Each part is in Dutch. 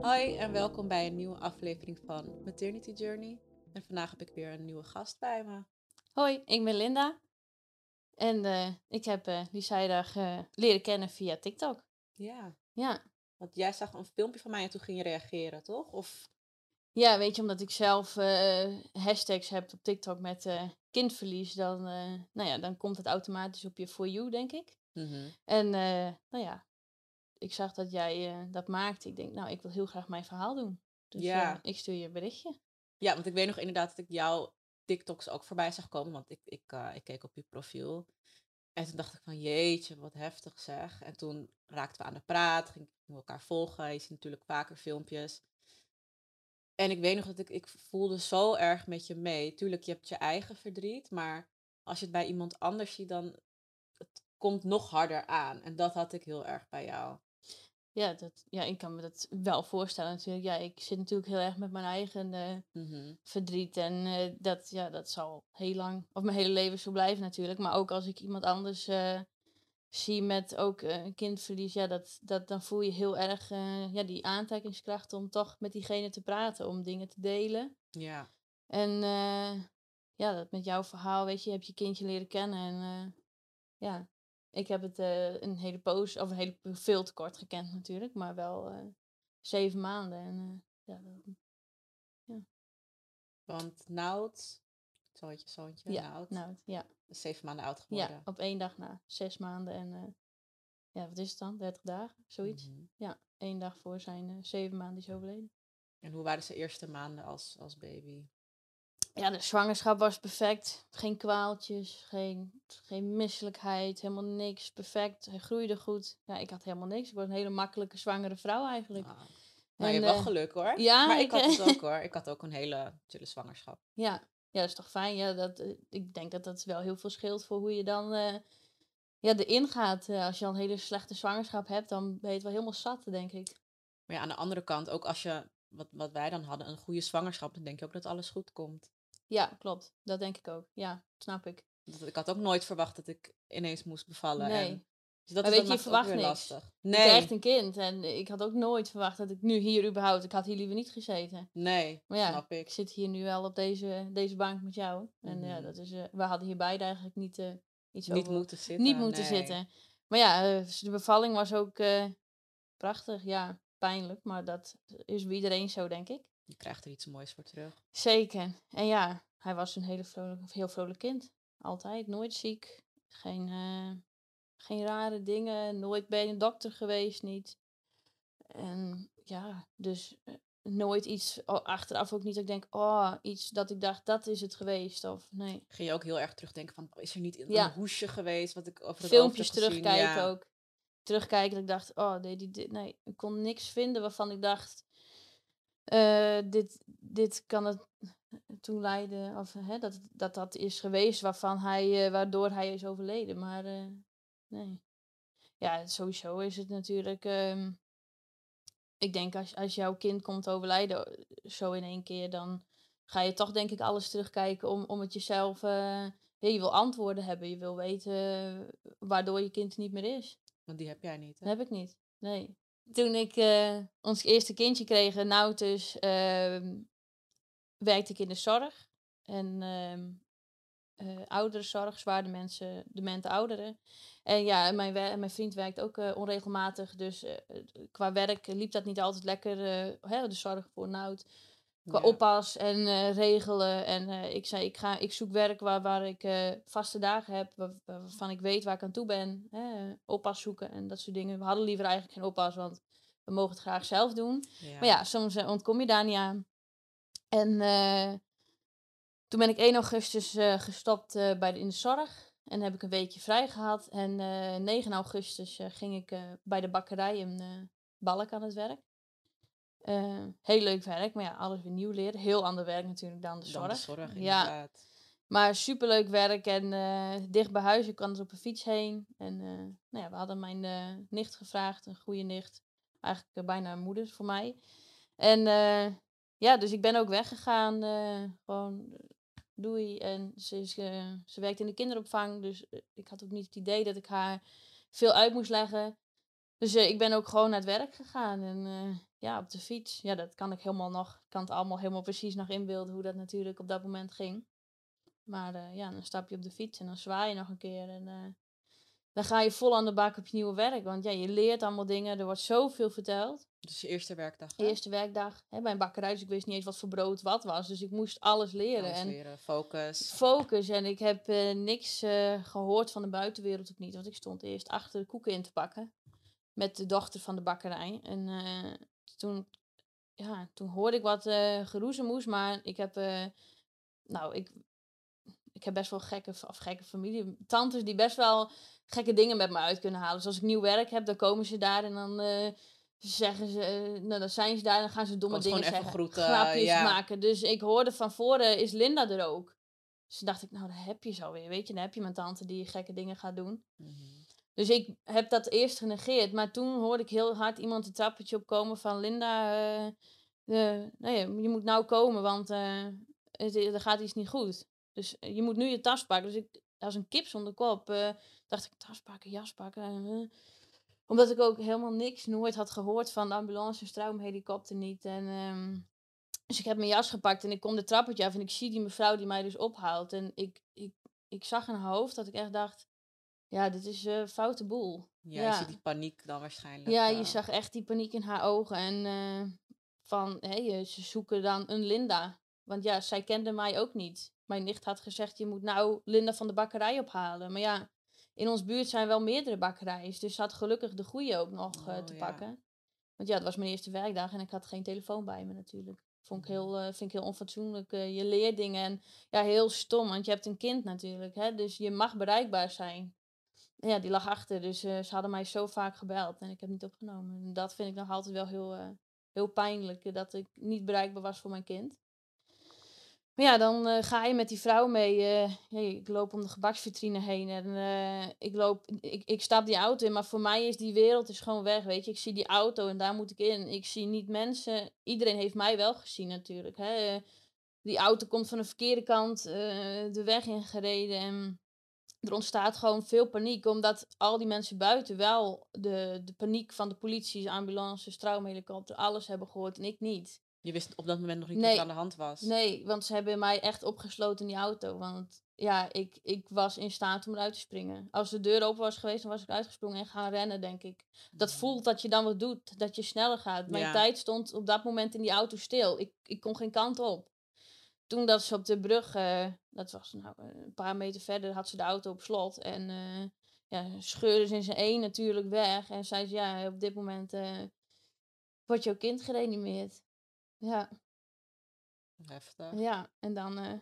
Hoi en welkom bij een nieuwe aflevering van Maternity Journey. En vandaag heb ik weer een nieuwe gast bij me. Hoi, ik ben Linda. En eh, ik heb uh, Lysaida uh, leren kennen via TikTok. Ja, Ja. want jij zag een filmpje van mij en toen ging je reageren, toch? Of ja, weet je, omdat ik zelf eh, hashtags heb op TikTok met eh, kindverlies, dan, eh, nou ja, dan komt het automatisch op je For You, denk ik. Mhm. En nou ja, ik zag dat jij dat maakte. Ik denk, nou, ik wil heel graag mijn verhaal doen. Dus Ja. ik stuur je een berichtje. Ja, want ik weet nog inderdaad dat ik jouw TikToks ook voorbij zag komen, want ik, ik, ik keek op je profiel. En toen dacht ik van jeetje, wat heftig zeg. En toen raakten we aan de praat, gingen we elkaar volgen. Je ziet natuurlijk vaker filmpjes. En ik weet nog dat ik, ik voelde zo erg met je mee. Tuurlijk, je hebt je eigen verdriet, maar als je het bij iemand anders ziet, dan het komt nog harder aan. En dat had ik heel erg bij jou. Ja, dat, ja, ik kan me dat wel voorstellen natuurlijk. Ja, ik zit natuurlijk heel erg met mijn eigen eh, Mhm. verdriet. En eh, dat, ja, dat zal heel lang, of mijn hele leven zo blijven natuurlijk. Maar ook als ik iemand anders eh, zie met ook eh, een kindverlies, ja, dat, dat, dan voel je heel erg eh, ja, die aantrekkingskracht om toch met diegene te praten, om dingen te delen. Ja. En eh, ja, dat met jouw verhaal, weet je, je hebt je kindje leren kennen. En ja, ik heb het een hele poos, of een hele veel te kort gekend natuurlijk, maar wel zeven maanden. En ja, dat, Want Nout, zo heet je zoontje, ja, nou, ja. is zeven maanden oud geworden. Ja, op één dag na. Zes maanden en eh, ja, wat is het dan? 30 dagen, zoiets. Mhm. Ja, één dag voor zijn eh, zeven maanden is overleden. En hoe waren zijn eerste maanden als, als baby? Ja, de zwangerschap was perfect. Geen kwaaltjes, geen, geen misselijkheid, helemaal niks. Perfect. Hij groeide goed. Ja, ik had helemaal niks. Ik was een hele makkelijke zwangere vrouw eigenlijk. Ah. Nou, je hebt wel eh, geluk hoor. ja, maar ik, ik, had het ook hoor. Ik had ook een hele chille zwangerschap. Ja, ja, dat is toch fijn. Ja, dat, eh, ik denk dat dat wel heel veel scheelt voor hoe je dan eh, ja, erin gaat. Eh, als je al een hele slechte zwangerschap hebt, dan ben je het wel helemaal zat, denk ik. Maar ja, aan de andere kant, ook als je, wat, wat wij dan hadden, een goede zwangerschap, dan denk je ook dat alles goed komt. Ja, klopt. Dat denk ik ook. Ja, snap ik. Ik had ook nooit verwacht dat ik ineens moest bevallen. Nee. En, dus dat Maar is, weet dat je, verwacht niks. lastig. Ik Nee, krijg een kind en ik had ook nooit verwacht dat ik nu hier überhaupt... Ik had hier liever niet gezeten. nee, Maar ja, snap ik ik. zit hier nu wel op deze, deze bank met jou. En ja, Mhm. dat is, eh, we hadden hier beide eigenlijk niet eh, iets Niet over... moeten zitten. niet moeten nee. zitten. Maar ja, eh, de bevalling was ook prachtig. Ja, pijnlijk, maar dat is bij iedereen zo, denk ik. Je krijgt er iets moois voor terug. Zeker. En ja, hij was een hele vrolijk, heel vrolijk kind. Altijd, nooit ziek. Geen, geen rare dingen. Nooit bij een dokter geweest, niet. En ja, dus eh, nooit iets oh, achteraf ook niet dat ik denk, oh, iets dat ik dacht, dat is het geweest. Of nee. Ging je ook heel erg terugdenken van, is er niet een Ja. hoesje geweest wat ik over het Filmpjes terugkijken Ja. ook. Terugkijken dat ik dacht, oh, nee, die, dit, nee, ik kon niks vinden waarvan ik dacht, eh, dit, dit kan het toe leiden, of hè, dat, dat dat is geweest waarvan hij, eh, waardoor hij is overleden. Maar nee. Ja, sowieso is het natuurlijk. ehm, ik denk als, als jouw kind komt overlijden eh, zo in één keer, dan ga je toch denk ik alles terugkijken om, om het jezelf. ja, je wil antwoorden hebben, je wil weten eh, waardoor je kind niet meer is. Want die heb jij niet, hè? Dat heb ik niet. Nee. Toen ik ons eerste kindje kreeg, Nautus, ehm werkte ik in de zorg. En eh ouderenzorg, zwaar mensen, demente ouderen. En ja, mijn, mijn vriend werkt ook eh, onregelmatig. Dus eh, qua werk liep dat niet altijd lekker. hè, de zorg voor Nout. Qua Ja. oppas en regelen. En ik zei, ik, ga, ik zoek werk waar, waar ik vaste dagen heb. Waar, waarvan ik weet waar ik aan toe ben. Hè, oppas zoeken en dat soort dingen. We hadden liever eigenlijk geen oppas, want we mogen het graag zelf doen. Ja. Maar ja, soms ontkom je daar niet aan. En toen ben ik 1 augustus eh, gestopt eh, bij de, in de zorg. En heb ik een weekje vrij gehad. En eh 9 augustus eh, ging ik bij de bakkerij in Balk aan het werk. Heel leuk werk, maar ja, alles weer nieuw leren. Heel ander werk natuurlijk dan de zorg. Dan de zorg, ja, inderdaad. maar superleuk werk en dicht bij huis. Ik kan er op een fiets heen. En nou ja, we hadden mijn nicht gevraagd, een goede nicht. Eigenlijk bijna een moeder voor mij. En ja, dus ik ben ook weggegaan. gewoon doei. En ze, is, eh, ze werkt in de kinderopvang, dus eh, ik had ook niet het idee dat ik haar veel uit moest leggen. Dus eh, ik ben ook gewoon naar het werk gegaan en ja, op de fiets. Ja, dat kan ik helemaal nog, ik kan het allemaal helemaal precies nog inbeelden hoe dat natuurlijk op dat moment ging. Maar ja, dan stap je op de fiets en dan zwaai je nog een keer en dan ga je vol aan de bak op je nieuwe werk. Want ja, je leert allemaal dingen, er wordt zoveel verteld. Dus je eerste werkdag. hè? Eerste werkdag hè, bij een bakkerij, dus ik wist niet eens wat voor brood wat was. Dus ik moest alles leren. Alles en leren, focus. focus. En ik heb eh, niks eh, gehoord van de buitenwereld ook niet. Want ik stond eerst achter de koeken in te pakken. Met de dochter van de bakkerij. En eh, toen, ja, toen hoorde ik wat geroezemoes. Maar ik heb, nou, ik, ik heb best wel gekke, of gekke familie. Tantes die best wel gekke dingen met me uit kunnen halen. Dus als ik nieuw werk heb, dan komen ze daar en dan... eh, zeggen ze, eh, nou dan zijn ze daar en dan gaan ze domme dingen even zeggen. groeten, grapjes ja. maken. Dus ik hoorde van voren, is Linda er ook? Dus dacht ik, nou, daar heb je zo weer. Weet je, dan heb je mijn tante die gekke dingen gaat doen. Mhm. Dus ik heb dat eerst genegeerd. Maar toen hoorde ik heel hard iemand het trappetje opkomen van Linda, eh, nee, je moet nou komen, want eh, het, er gaat iets niet goed. Dus eh, je moet nu je tas pakken. Dus ik, als een kip zonder kop, eh, dacht ik, tas pakken, jas pakken. eh. omdat ik ook helemaal niks, nooit had gehoord van de ambulance, stroomhelikopter niet. En, ehm, dus ik heb mijn jas gepakt en ik kom de trappetje af en ik zie die mevrouw die mij dus ophaalt. En ik, ik, ik zag in haar hoofd dat ik echt dacht, ja, dit is een foute boel. Ja, je ziet die paniek dan waarschijnlijk. Ja, je zag echt die paniek in haar ogen. En van, hé, ze zoeken dan een Linda. Want ja, zij kende mij ook niet. Mijn nicht had gezegd, je moet nou Linda van de bakkerij ophalen. Maar ja, in ons buurt zijn wel meerdere bakkerijen. Dus ze had gelukkig de goede ook nog eh, Oh, te ja. pakken. Want ja, het was mijn eerste werkdag en ik had geen telefoon bij me natuurlijk. Vond ik heel, eh, vind ik heel onfatsoenlijk. eh, je leert dingen en ja, heel stom. Want je hebt een kind natuurlijk. Hè, dus je mag bereikbaar zijn. En Ja, die lag achter. Dus ze hadden mij zo vaak gebeld en ik heb niet opgenomen. En dat vind ik nog altijd wel heel, heel pijnlijk. dat ik niet bereikbaar was voor mijn kind. Maar ja, dan eh, ga je met die vrouw mee. eh, ik loop om de gebaksvitrine heen en eh, ik, loop, ik, ik stap die auto in. Maar voor mij is die wereld is gewoon weg, weet je. Ik zie die auto en daar moet ik in. Ik zie niet mensen. Iedereen heeft mij wel gezien natuurlijk. Hè. Die auto komt van de verkeerde kant de weg ingereden. En er ontstaat gewoon veel paniek. Omdat al die mensen buiten wel de, de paniek van de politie, ambulance, stroomhelikopter, alles hebben gehoord en ik niet. Je wist op dat moment nog niet wat er aan de hand was. Nee, want ze hebben mij echt opgesloten in die auto. Want ja, ik, ik was in staat om eruit te springen. Als de deur open was geweest, dan was ik uitgesprongen en gaan rennen, denk ik. Dat voelt dat je dan wat doet, dat je sneller gaat. Mijn Ja. tijd stond op dat moment in die auto stil. Ik, ik kon geen kant op. Toen dat ze op de brug, eh, dat was nou een paar meter verder, had ze de auto op slot. En eh ja, scheurde ze in zijn één natuurlijk weg. En zei ze, ja, op dit moment eh, wordt jouw kind gereanimeerd. Ja. Heftig. Ja, en dan. eh,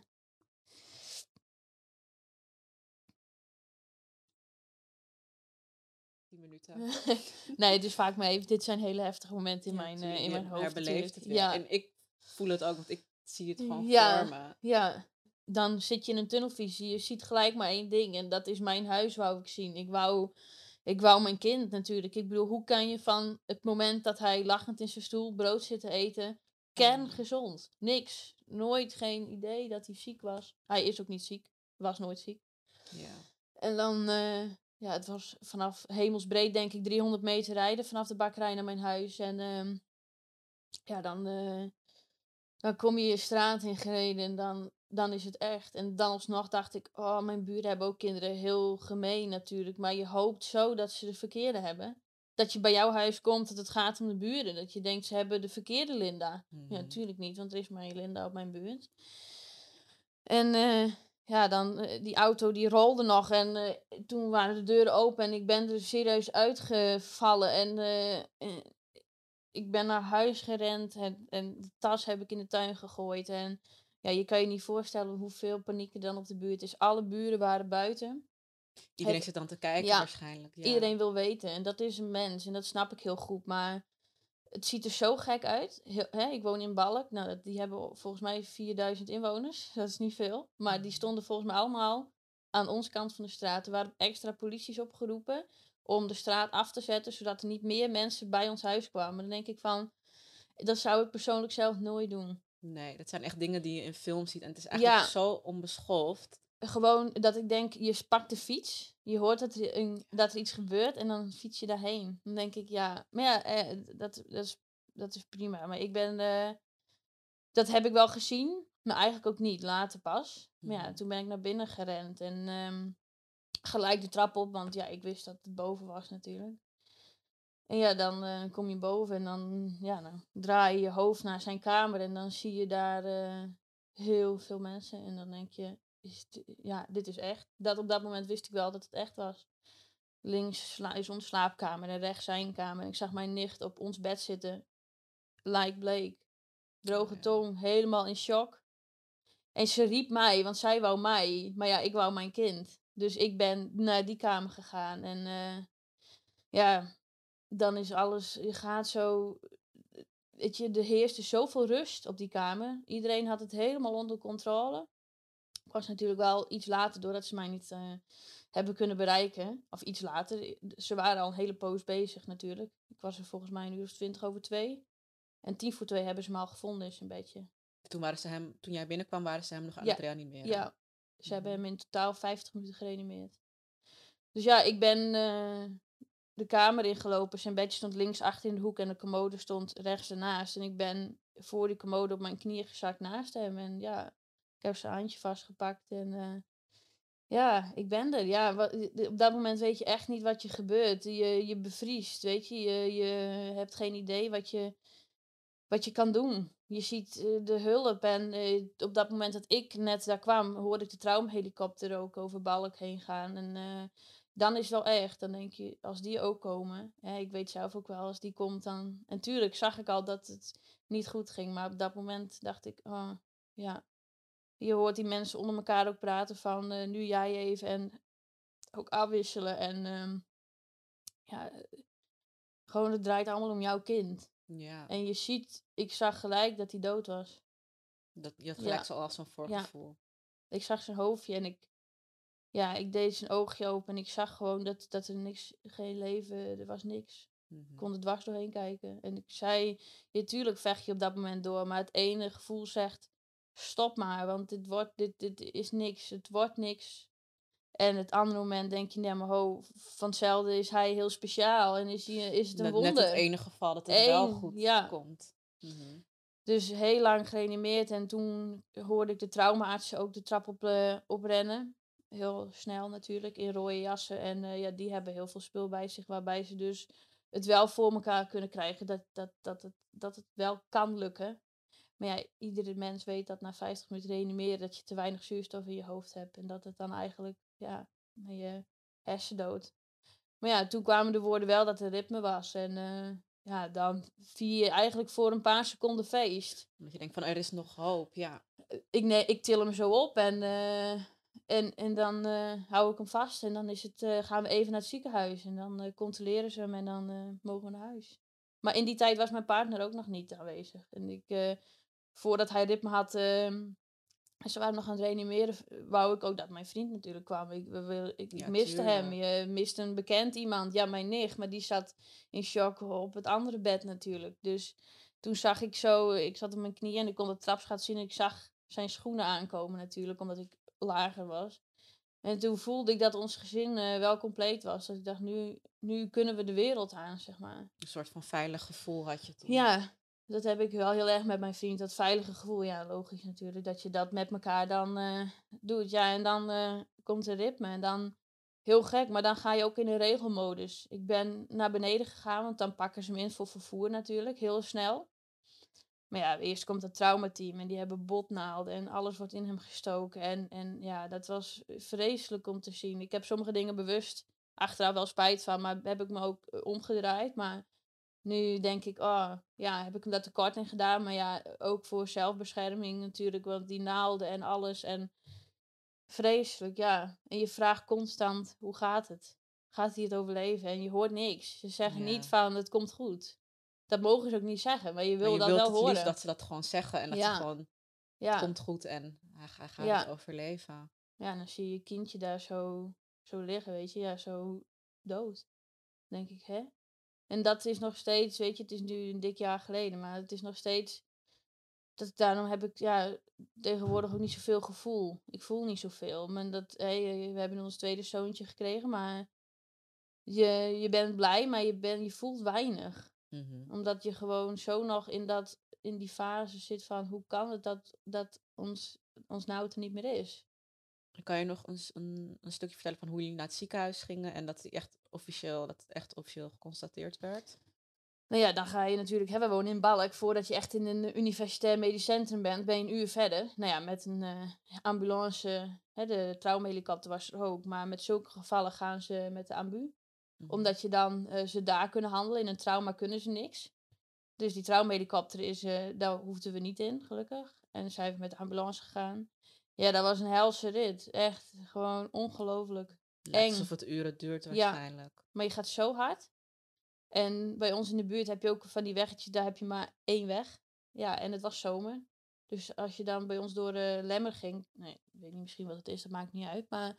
Tien minuten. nee, het is vaak mee. Dit zijn hele heftige momenten in Ja, mijn, eh, in mijn hoofd. natuurlijk. het weer. Ja, En ik voel het ook, want ik zie het gewoon Ja. voor me. ja, dan zit je in een tunnelvisie. Je ziet gelijk maar één ding. En dat is mijn huis wou ik zien. Ik wou, ik wou mijn kind natuurlijk. Ik bedoel, hoe kan je van het moment dat hij lachend in zijn stoel brood zit te eten, kerngezond, niks. Nooit geen idee dat hij ziek was. Hij is ook niet ziek. Was nooit ziek. Ja. En dan, eh, ja, het was vanaf hemelsbreed denk ik 300 meter rijden vanaf de bakkerij naar mijn huis. En ehm, ja, dan, eh, dan kom je je straat in gereden en dan, dan is het echt. En dan alsnog dacht ik, oh, mijn buren hebben ook kinderen. Heel gemeen natuurlijk, maar je hoopt zo dat ze de verkeerde hebben. Dat je bij jouw huis komt, dat het gaat om de buren. Dat je denkt, ze hebben de verkeerde Linda. Ja, natuurlijk niet, want er is maar één Linda op mijn buurt. En eh, ja, dan eh, die auto die rolde nog en eh, toen waren de deuren open en ik ben er serieus uitgevallen en ik ben naar huis gerend en, en de tas heb ik in de tuin gegooid en ja, je kan je niet voorstellen hoeveel paniek er dan op de buurt is. Alle buren waren buiten. Iedereen Het- zit dan te kijken Ja, waarschijnlijk. Ja. Iedereen wil weten en dat is een mens en dat snap ik heel goed, maar het ziet er zo gek uit. Heel, hè, ik woon in Balk, nou, die hebben volgens mij 4000 inwoners, dat is niet veel. Maar die Mhm. stonden volgens mij allemaal aan onze kant van de straat. Er waren extra polities opgeroepen om de straat af te zetten, zodat er niet meer mensen bij ons huis kwamen. Dan denk ik van, dat zou ik persoonlijk zelf nooit doen. Nee, dat zijn echt dingen die je in film ziet. En het is eigenlijk Ja. zo onbeschoft. Gewoon dat ik denk, je pakt de fiets, je hoort dat er, een, dat er iets gebeurt en dan fiets je daarheen. Dan denk ik, ja, maar ja, eh, dat, dat, is, dat is prima. Maar ik ben, eh, dat heb ik wel gezien, maar eigenlijk ook niet, later pas. Maar ja, Mhm. toen ben ik naar binnen gerend en ehm, gelijk de trap op, want ja, ik wist dat het boven was natuurlijk. En ja, dan eh, kom je boven en dan, ja, dan draai je je hoofd naar zijn kamer en dan zie je daar eh, heel veel mensen. En dan denk je, ja, dit is echt. Dat op dat moment wist ik wel dat het echt was. Links is onze slaapkamer en rechts zijn kamer. En ik zag mijn nicht op ons bed zitten, like bleek. Droge tong, helemaal in shock. En ze riep mij, want zij wou mij. Maar ja, ik wou mijn kind. Dus ik ben naar die kamer gegaan. En eh, ja, dan is alles, je gaat zo, weet je, er heerste zoveel rust op die kamer. Iedereen had het helemaal onder controle. Was natuurlijk wel iets later, doordat ze mij niet eh, hebben kunnen bereiken. Of iets later. Ze waren al een hele poos bezig natuurlijk. Ik was er volgens mij een uur of twintig over twee. En tien voor twee hebben ze me al gevonden, is een beetje. Toen, waren ze hem, toen jij binnenkwam, waren ze hem nog aan Ja, het reanimeren. Ja, ze hebben Mhm. hem in totaal 50 minuten gereanimeerd. Dus ja, ik ben eh, de kamer ingelopen. Zijn bedje stond links achter in de hoek en de commode stond rechts ernaast. En ik ben voor die commode op mijn knieën gezakt naast hem. En ja, heb zijn handje vastgepakt en eh, ja, ik ben er. Ja, wat, op dat moment weet je echt niet wat je gebeurt. Je, je bevriest, weet je. je. Je hebt geen idee wat je, wat je kan doen. Je ziet eh, de hulp en eh, op dat moment dat ik net daar kwam, hoorde ik de traumhelikopter ook over Balk heen gaan. En eh, dan is wel echt. Dan denk je, als die ook komen, hè, ik weet zelf ook wel, als die komt dan... En tuurlijk zag ik al dat het niet goed ging, maar op dat moment dacht ik, oh, ja. Je hoort die mensen onder elkaar ook praten van, eh, nu jij even en ook afwisselen. En ehm, ja, gewoon het draait allemaal om jouw kind. Ja, En je ziet, ik zag gelijk dat hij dood was. dat, je had Ja. gelijk zo al zo'n Ja. voorgevoel. Ik zag zijn hoofdje en ik, ja, ik deed zijn oogje open en ik zag gewoon dat, dat er niks, geen leven, er was niks. Mhm. Ik kon er dwars doorheen kijken. En ik zei, natuurlijk vecht je op dat moment door, maar het ene gevoel zegt, stop maar, want dit, wordt, dit, dit is niks, het wordt niks. En het andere moment denk je, nee maar ho, van hetzelfde is hij heel speciaal en is, hij, is het een Net, wonder. net het enige geval dat het wel goed ja. komt. Mhm. Dus heel lang gereanimeerd en toen hoorde ik de traumaartsen ook de trap op, eh, oprennen. Heel snel natuurlijk, in rode jassen. En eh, ja, die hebben heel veel spul bij zich, waarbij ze dus het wel voor elkaar kunnen krijgen. Dat, dat, dat, het, dat het wel kan lukken. Maar ja, iedere mens weet dat na 50 minuten reanimeren dat je te weinig zuurstof in je hoofd hebt. En dat het dan eigenlijk, ja, met je hersendood. Maar ja, toen kwamen de woorden wel dat er ritme was. En eh, ja, dan vier je eigenlijk voor een paar seconden feest. Omdat je denkt van er is nog hoop. Ja, Ik, nee, ik til hem zo op en, eh, en, en dan eh, hou ik hem vast. En dan is het, eh, gaan we even naar het ziekenhuis. En dan eh, controleren ze hem en dan eh, mogen we naar huis. Maar in die tijd was mijn partner ook nog niet aanwezig. En ik, eh, voordat hij ritme had, ehm, en ze waren nog aan het reanimeren, wou ik ook dat mijn vriend natuurlijk kwam. Ik, ik, ik Ja, miste hem. Je mist een bekend iemand. Ja, mijn nicht, maar die zat in shock op het andere bed natuurlijk. Dus toen zag ik zo, ik zat op mijn knieën en ik kon de trapsgat zien. En ik zag zijn schoenen aankomen natuurlijk, omdat ik lager was. En toen voelde ik dat ons gezin eh, wel compleet was. Dat ik dacht, nu, nu kunnen we de wereld aan, zeg maar. een soort van veilig gevoel had je toen. Ja, dat heb ik wel heel erg met mijn vriend. Dat veilige gevoel, ja, logisch natuurlijk. Dat je dat met elkaar dan eh, doet. Ja, en dan eh, komt er ritme. En dan, heel gek, maar dan ga je ook in de regelmodus. Ik ben naar beneden gegaan, want dan pakken ze me in voor vervoer natuurlijk, heel snel. Maar ja, eerst komt het traumateam en die hebben botnaalden en alles wordt in hem gestoken. En, en ja, dat was vreselijk om te zien. Ik heb sommige dingen bewust achteraf wel spijt van, maar heb ik me ook eh, omgedraaid. Maar nu denk ik, oh ja, heb ik hem daar tekort in gedaan. Maar ja, ook voor zelfbescherming natuurlijk, want die naalden en alles. En vreselijk, ja. En je vraagt constant, hoe gaat het? Gaat hij het overleven? En je hoort niks. Ze zeggen niet van, het komt goed. Dat mogen ze ook niet zeggen, maar je wil Maar je dat wilt wel het horen. liefst dat ze dat gewoon zeggen. En dat Ja. ze gewoon, ja. het komt goed en hij, gaat het overleven. ja, en dan zie je je kindje daar zo, zo liggen, weet je. Ja, zo dood. Dan denk ik, hè? En dat is nog steeds, weet je, het is nu een dik jaar geleden, maar het is nog steeds dat, daarom heb ik ja, tegenwoordig ook niet zoveel gevoel. Ik voel niet zoveel. Maar dat, hey, we hebben ons tweede zoontje gekregen, maar je, je bent blij, maar je, ben, je voelt weinig. Mhm. Omdat je gewoon zo nog in, dat, in die fase zit van hoe kan het dat, dat ons, ons nou er niet meer is. Kan je nog een, een, een stukje vertellen van hoe jullie naar het ziekenhuis gingen en dat, echt officieel, dat het echt officieel geconstateerd werd? Nou ja, dan ga je natuurlijk, hè, we wonen in Balk. Voordat je echt in een universitair medisch centrum bent, ben je een uur verder. Nou ja, met een eh, ambulance, hè, de traumahelikopter was er ook. Maar met zulke gevallen gaan ze met de ambu. Mhm. Omdat je dan eh, ze daar kunnen handelen. In een trauma kunnen ze niks. Dus die traumahelikopter is, eh, daar hoefden we niet in, gelukkig. En zijn we met de ambulance gegaan. Ja, dat was een helse rit. Echt gewoon ongelooflijk. Eng. alsof het uren duurt Ja. waarschijnlijk. Maar je gaat zo hard. En bij ons in de buurt heb je ook van die weggetjes, daar heb je maar één weg. Ja, en het was zomer. Dus als je dan bij ons door de Lemmer ging, nee, ik weet niet misschien wat het is, dat maakt niet uit. Maar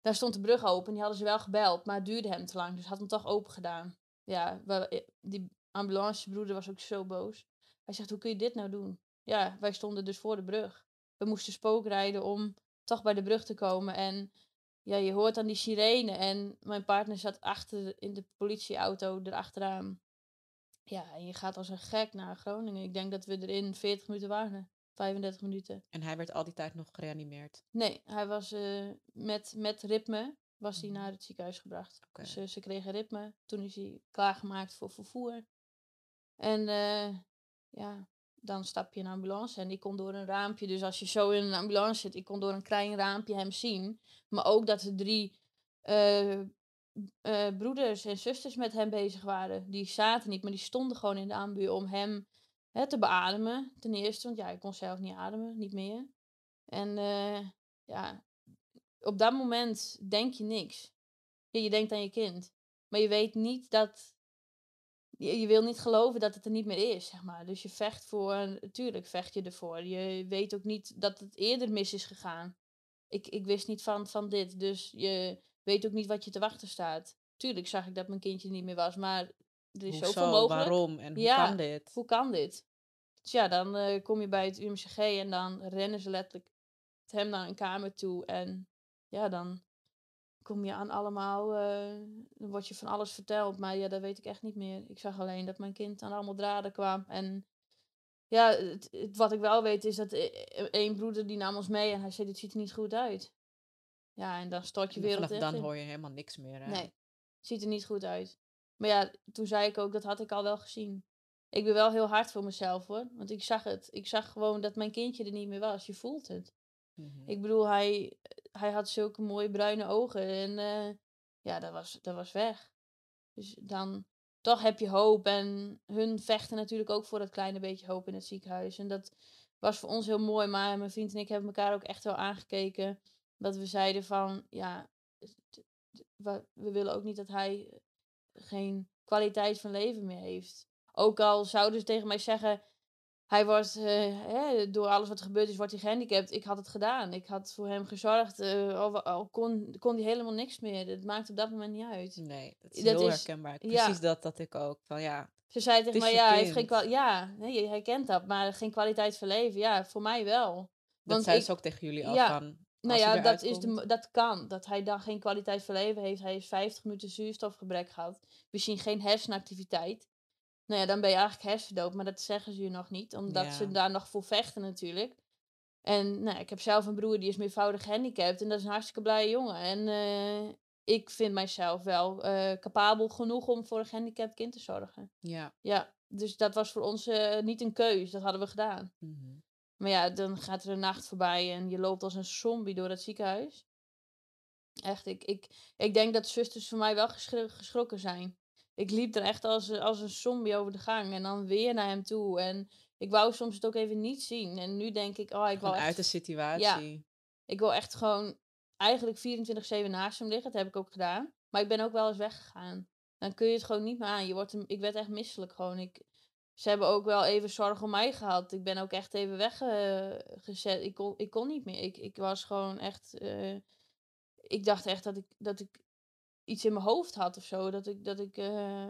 daar stond de brug open, die hadden ze wel gebeld, maar het duurde hem te lang. Dus had hem toch open gedaan. Ja, eh, die ambulancebroeder was ook zo boos. Hij zegt, hoe kun je dit nou doen? Ja, wij stonden dus voor de brug. We moesten spookrijden om toch bij de brug te komen. En ja, je hoort dan die sirene en mijn partner zat achter in de politieauto erachteraan. Ja, en je gaat als een gek naar Groningen. Ik denk dat we er in 40 minuten waren. 35 minuten. En hij werd al die tijd nog gereanimeerd. Nee, hij was eh, met, met ritme was hij Mhm. naar het ziekenhuis gebracht. Dus eh, ze kregen ritme. Toen is hij klaargemaakt voor vervoer. En eh, ja, dan stap je in een ambulance en ik kon door een raampje. Dus als je zo in een ambulance zit, ik kon door een klein raampje hem zien. Maar ook dat er drie eh, eh, broeders en zusters met hem bezig waren. Die zaten niet, maar die stonden gewoon in de ambu om hem hè, te beademen. Ten eerste, want ja, hij kon zelf niet ademen, niet meer. En eh, ja, op dat moment denk je niks. Je denkt aan je kind. Maar je weet niet dat. Je, je wil niet geloven dat het er niet meer is, zeg maar. Dus je vecht voor. Natuurlijk vecht je ervoor. Je weet ook niet dat het eerder mis is gegaan. Ik, ik wist niet van, van dit. Dus je weet ook niet wat je te wachten staat. Tuurlijk zag ik dat mijn kindje niet meer was. Maar er is Hoezo? zoveel mogelijk. Waarom? En hoe Ja, kan dit? Hoe kan dit? Dus ja, dan eh, kom je bij het UMCG en dan rennen ze letterlijk hem naar een kamer toe. En ja, dan kom je aan allemaal, eh, dan word je van alles verteld. Maar ja, dat weet ik echt niet meer. Ik zag alleen dat mijn kind aan allemaal draden kwam. En ja, het, het- wat ik wel weet is dat één broeder die nam ons mee en hij zei, dit ziet er niet goed uit. Ja, en dan stort je wereld echt dan in. hoor je helemaal niks meer. Hè? Nee, ziet er niet goed uit. Maar ja, toen zei ik ook, dat had ik al wel gezien. Ik ben wel heel hard voor mezelf hoor. Want ik zag het. Ik zag gewoon dat mijn kindje er niet meer was. Je voelt het. Mhm. Ik bedoel, hij, hij had zulke mooie bruine ogen. En eh, ja, dat was, dat was weg. Dus dan toch heb je hoop. En hun vechten natuurlijk ook voor dat kleine beetje hoop in het ziekenhuis. En dat was voor ons heel mooi. Maar mijn vriend en ik hebben elkaar ook echt wel aangekeken. Dat we zeiden van, ja, we, we willen ook niet dat hij geen kwaliteit van leven meer heeft. Ook al zouden ze tegen mij zeggen, hij wordt, eh, hè, door alles wat er gebeurd is, wordt hij gehandicapt. Ik had het gedaan. Ik had voor hem gezorgd. eh, al, al kon, kon hij helemaal niks meer. Het maakt op dat moment niet uit. Nee, dat is Dat heel is- herkenbaar. ja. Precies dat, dat ik ook. Van ja, Ze zei tegen mij, ja, hij heeft geen Ja, nee, je herkent dat, maar geen kwaliteit van leven. Ja, voor mij wel. dat Want zei ik- ze ook tegen jullie al ja, van... Nou ja, dat, is de, dat kan. Dat hij dan geen kwaliteit van leven heeft. Hij heeft 50 minuten zuurstofgebrek gehad. Zien geen hersenactiviteit. Nou ja, dan ben je eigenlijk hersendood. Maar dat zeggen ze je nog niet. Omdat ze daar nog voor vechten natuurlijk. En nou, ik heb zelf een broer die is meervoudig gehandicapt. En dat is een hartstikke blije jongen. En eh, ik vind mijzelf wel eh, capabel genoeg om voor een gehandicapt kind te zorgen. Ja. Ja, dus dat was voor ons eh, niet een keus. Dat hadden we gedaan. mhm. Maar ja, dan gaat er een nacht voorbij en je loopt als een zombie door het ziekenhuis. Echt, ik, ik, ik denk dat zusters voor mij wel geschro- geschrokken zijn. Ik liep er echt als, als een zombie over de gang en dan weer naar hem toe. En ik wou soms het ook even niet zien. En nu denk ik, oh, ik Gewoon wou uit de echt, situatie. ik wil echt gewoon eigenlijk 24-7 naast hem liggen. Dat heb ik ook gedaan. Maar ik ben ook wel eens weggegaan. Dan kun je het gewoon niet meer aan. Je wordt, ik werd echt misselijk gewoon. Ik, ze hebben ook wel even zorg om mij gehad. Ik ben ook echt even weggezet. ik, kon, ik kon niet meer. Ik, ik was gewoon echt. eh, ik dacht echt dat ik, dat ik iets in mijn hoofd had of zo. Dat ik, dat ik eh,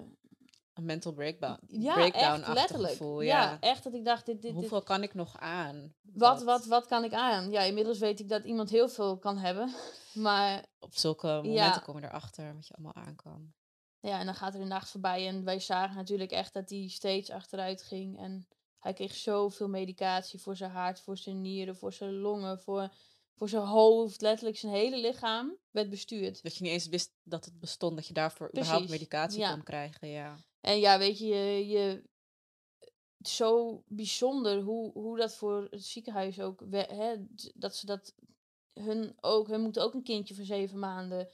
een mental breakdown. Ja, breakdown echt letterlijk. gevoel. ja. Ja. echt dat ik dacht, dit, dit, dit- Hoeveel kan ik nog aan? wat, wat, wat kan ik aan? Ja, inmiddels weet ik dat iemand heel veel kan hebben. Maar Op zulke momenten Ja. kom je erachter wat je allemaal aan kan. ja, en dan gaat er een nacht voorbij. En wij zagen natuurlijk echt dat hij steeds achteruit ging. En hij kreeg zoveel medicatie voor zijn hart, voor zijn nieren, voor zijn longen, voor, voor zijn hoofd. Letterlijk zijn hele lichaam werd bestuurd. Dat je niet eens wist dat het bestond, dat je daarvoor überhaupt medicatie ja. kon krijgen. Ja. En ja, weet je, je, zo bijzonder hoe, hoe dat voor het ziekenhuis ook, hè, dat ze dat, hun ook, hun moeten ook een kindje van zeven maanden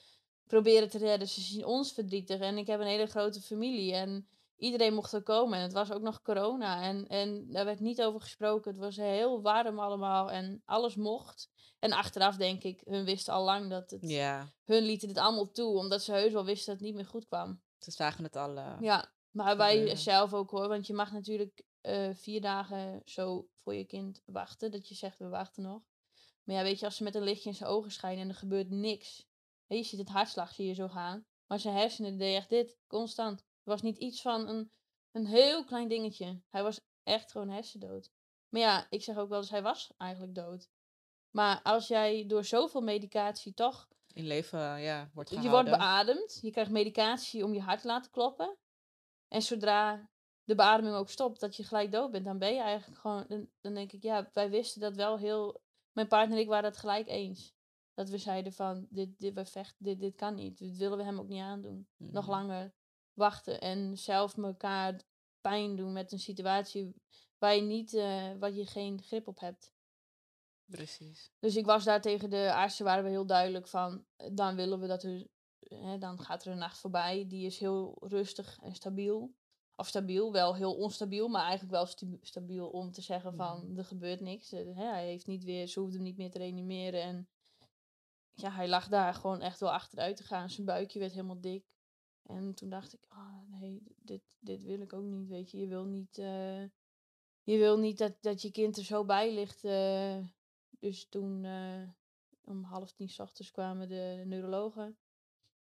proberen te redden. Ze zien ons verdrietig en ik heb een hele grote familie en iedereen mocht er komen en het was ook nog corona en, en daar werd niet over gesproken. Het was heel warm allemaal en alles mocht. En achteraf denk ik, hun wisten al lang dat het, ja, hun lieten dit allemaal toe, omdat ze heus wel wisten dat het niet meer goed kwam. ze zagen het al. eh, Ja, maar wij zelf ook hoor. Want je mag natuurlijk eh, vier dagen zo voor je kind wachten. Dat je zegt, we wachten nog. Maar ja, weet je, als ze met een lichtje in zijn ogen schijnen en er gebeurt niks. Je ziet het hartslag zie je zo gaan. Maar zijn hersenen deed echt dit, constant. Er was niet iets van een, een heel klein dingetje. Hij was echt gewoon hersendood. Maar ja, ik zeg ook wel eens, hij was eigenlijk dood. Maar als jij door zoveel medicatie toch in leven ja, wordt je wordt beademd, je krijgt medicatie om je hart te laten kloppen. En zodra de beademing ook stopt, dat je gelijk dood bent, dan ben je eigenlijk gewoon. Dan, dan denk ik, ja, wij wisten dat wel heel. Mijn partner en ik waren het gelijk eens. Dat we zeiden van, dit, dit, we vechten, dit, dit kan niet. Dit willen we hem ook niet aandoen. Nog Mhm. langer wachten en zelf elkaar pijn doen met een situatie waar je, niet, eh, waar je geen grip op hebt. Precies. Dus ik was daar tegen de artsen, waren we heel duidelijk van, eh, dan willen we dat er, hè, dan gaat er een nacht voorbij. Die is heel rustig en stabiel. Of stabiel, wel heel onstabiel, maar eigenlijk wel stu- stabiel om te zeggen van, Mhm. er gebeurt niks. Eh, hè, hij heeft niet weer, ze hoefde hem niet meer te reanimeren. En ja, hij lag daar gewoon echt wel achteruit te gaan. Zijn buikje werd helemaal dik. En toen dacht ik, ah nee, dit, dit wil ik ook niet, weet je. Je wil niet, eh, je wil niet dat, dat je kind er zo bij ligt. eh. dus toen eh, om half tien 's ochtends kwamen de neurologen.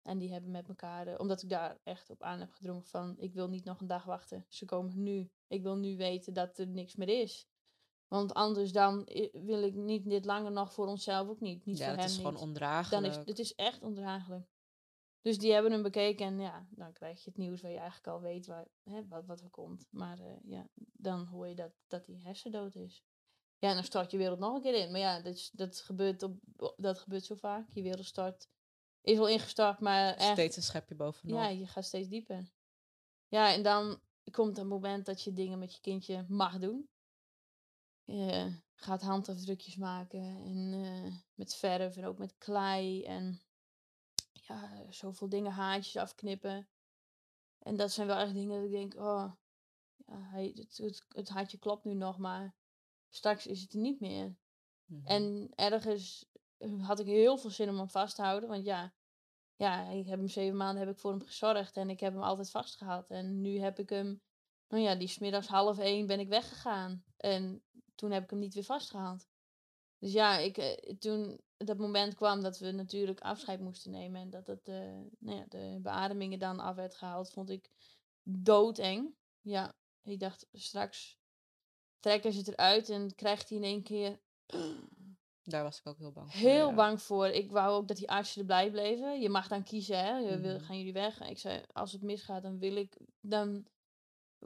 En die hebben met elkaar, omdat ik daar echt op aan heb gedrongen van, ik wil niet nog een dag wachten. Ze komen nu. Ik wil nu weten dat er niks meer is. Want anders dan wil ik niet dit langer nog voor onszelf ook niet. Niet ja, voor het hem is gewoon ondraaglijk. Dan is het is echt ondraaglijk. Dus die hebben hem bekeken en ja, dan krijg je het nieuws waar je eigenlijk al weet waar, hè, wat, wat er komt. Maar eh, ja, dan hoor je dat, dat hij hersendood is. Ja, en dan stort je wereld nog een keer in. Maar ja, dat, is- dat, gebeurt, op, dat gebeurt zo vaak. Je wereld stort, is wel ingestart, maar echt, Steeds een schepje bovenop. ja, je gaat steeds dieper. Ja, en dan komt het moment dat je dingen met je kindje mag doen. Je gaat handafdrukjes maken en eh, met verf en ook met klei en ja, zoveel dingen haartjes afknippen. En dat zijn wel echt dingen dat ik denk, oh, ja, hij, het, het, het hartje klopt nu nog, maar straks is het er niet meer. Mhm. En ergens had ik heel veel zin om hem vast te houden. Want ja, ja, ik heb hem zeven maanden heb ik voor hem gezorgd. En ik heb hem altijd vastgehad. En nu heb ik hem, nou ja, die smiddags half één ben ik weggegaan. En toen heb ik hem niet weer vastgehaald. Dus ja, ik, eh, toen dat moment kwam dat we natuurlijk afscheid moesten nemen. En dat het, eh, nou ja, de beademingen dan af werd gehaald, vond ik doodeng. Ja, ik dacht straks trekken ze het eruit en krijgt hij in één keer Daar was ik ook heel bang voor. heel ja. bang voor. Ik wou ook dat die artsen erbij bleven. Je mag dan kiezen, hè? Je wil, Mhm. gaan jullie weg? Ik zei, als het misgaat, dan wil ik, dan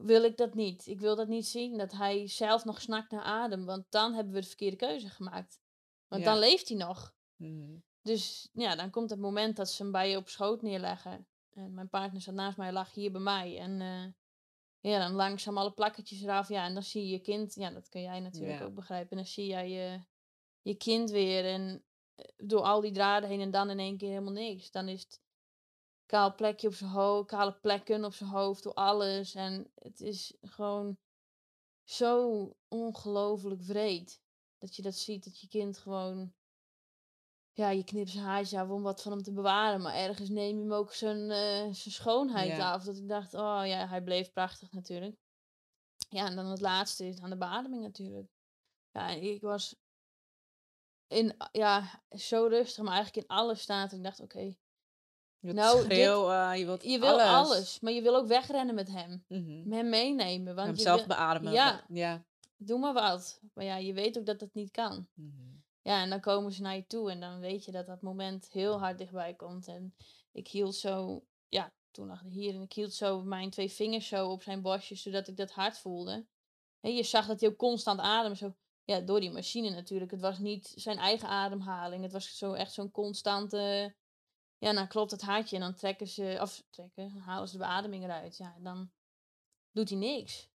wil ik dat niet. Ik wil dat niet zien, dat hij zelf nog snakt naar adem. Want dan hebben we de verkeerde keuze gemaakt. Want Ja. dan leeft hij nog. Mhm. Dus ja, dan komt het moment dat ze hem bij je op schoot neerleggen. En mijn partner zat naast mij, lag hier bij mij. En eh, ja, dan langzaam alle plakketjes eraf. Ja, en dan zie je je kind. Ja, dat kun jij natuurlijk Ja. ook begrijpen. En dan zie jij je, je kind weer. En eh, door al die draden heen en dan in één keer helemaal niks. Dan is het kaal plekje op zijn hoofd, kale plekken op zijn hoofd, door alles. En het is gewoon zo ongelooflijk vreed. Dat je dat ziet, dat je kind gewoon ja, je knipt zijn haartje af om wat van hem te bewaren. Maar ergens neem je hem ook zijn, eh, zijn schoonheid Ja. af. Dat ik dacht, oh ja, hij bleef prachtig natuurlijk. Ja, en dan het laatste is aan de beademing natuurlijk. Ja, ik was in, ja, zo rustig, maar eigenlijk in alle staat. Ik dacht, oké, Je wilt Nou, dit- schreeuwen, je wilt Je wil alles. maar je wil ook wegrennen met hem. Mhm. Hem meenemen. Want Hem je zelf wil- beademen. Ja. ja. doe maar wat. Maar ja, je weet ook dat dat niet kan. Mhm. Ja, en dan komen ze naar je toe en dan weet je dat dat moment heel hard dichtbij komt. En ik hield zo, ja, toen lag hij hier en ik hield zo mijn twee vingers zo op zijn borstje, zodat ik dat hard voelde. En je zag dat hij ook constant ademde, zo, ja, door die machine natuurlijk. Het was niet zijn eigen ademhaling, het was zo echt zo'n constante, ja, nou klopt het hartje en dan trekken ze, of trekken, dan halen ze de beademing eruit. Ja, dan doet hij niks. Dan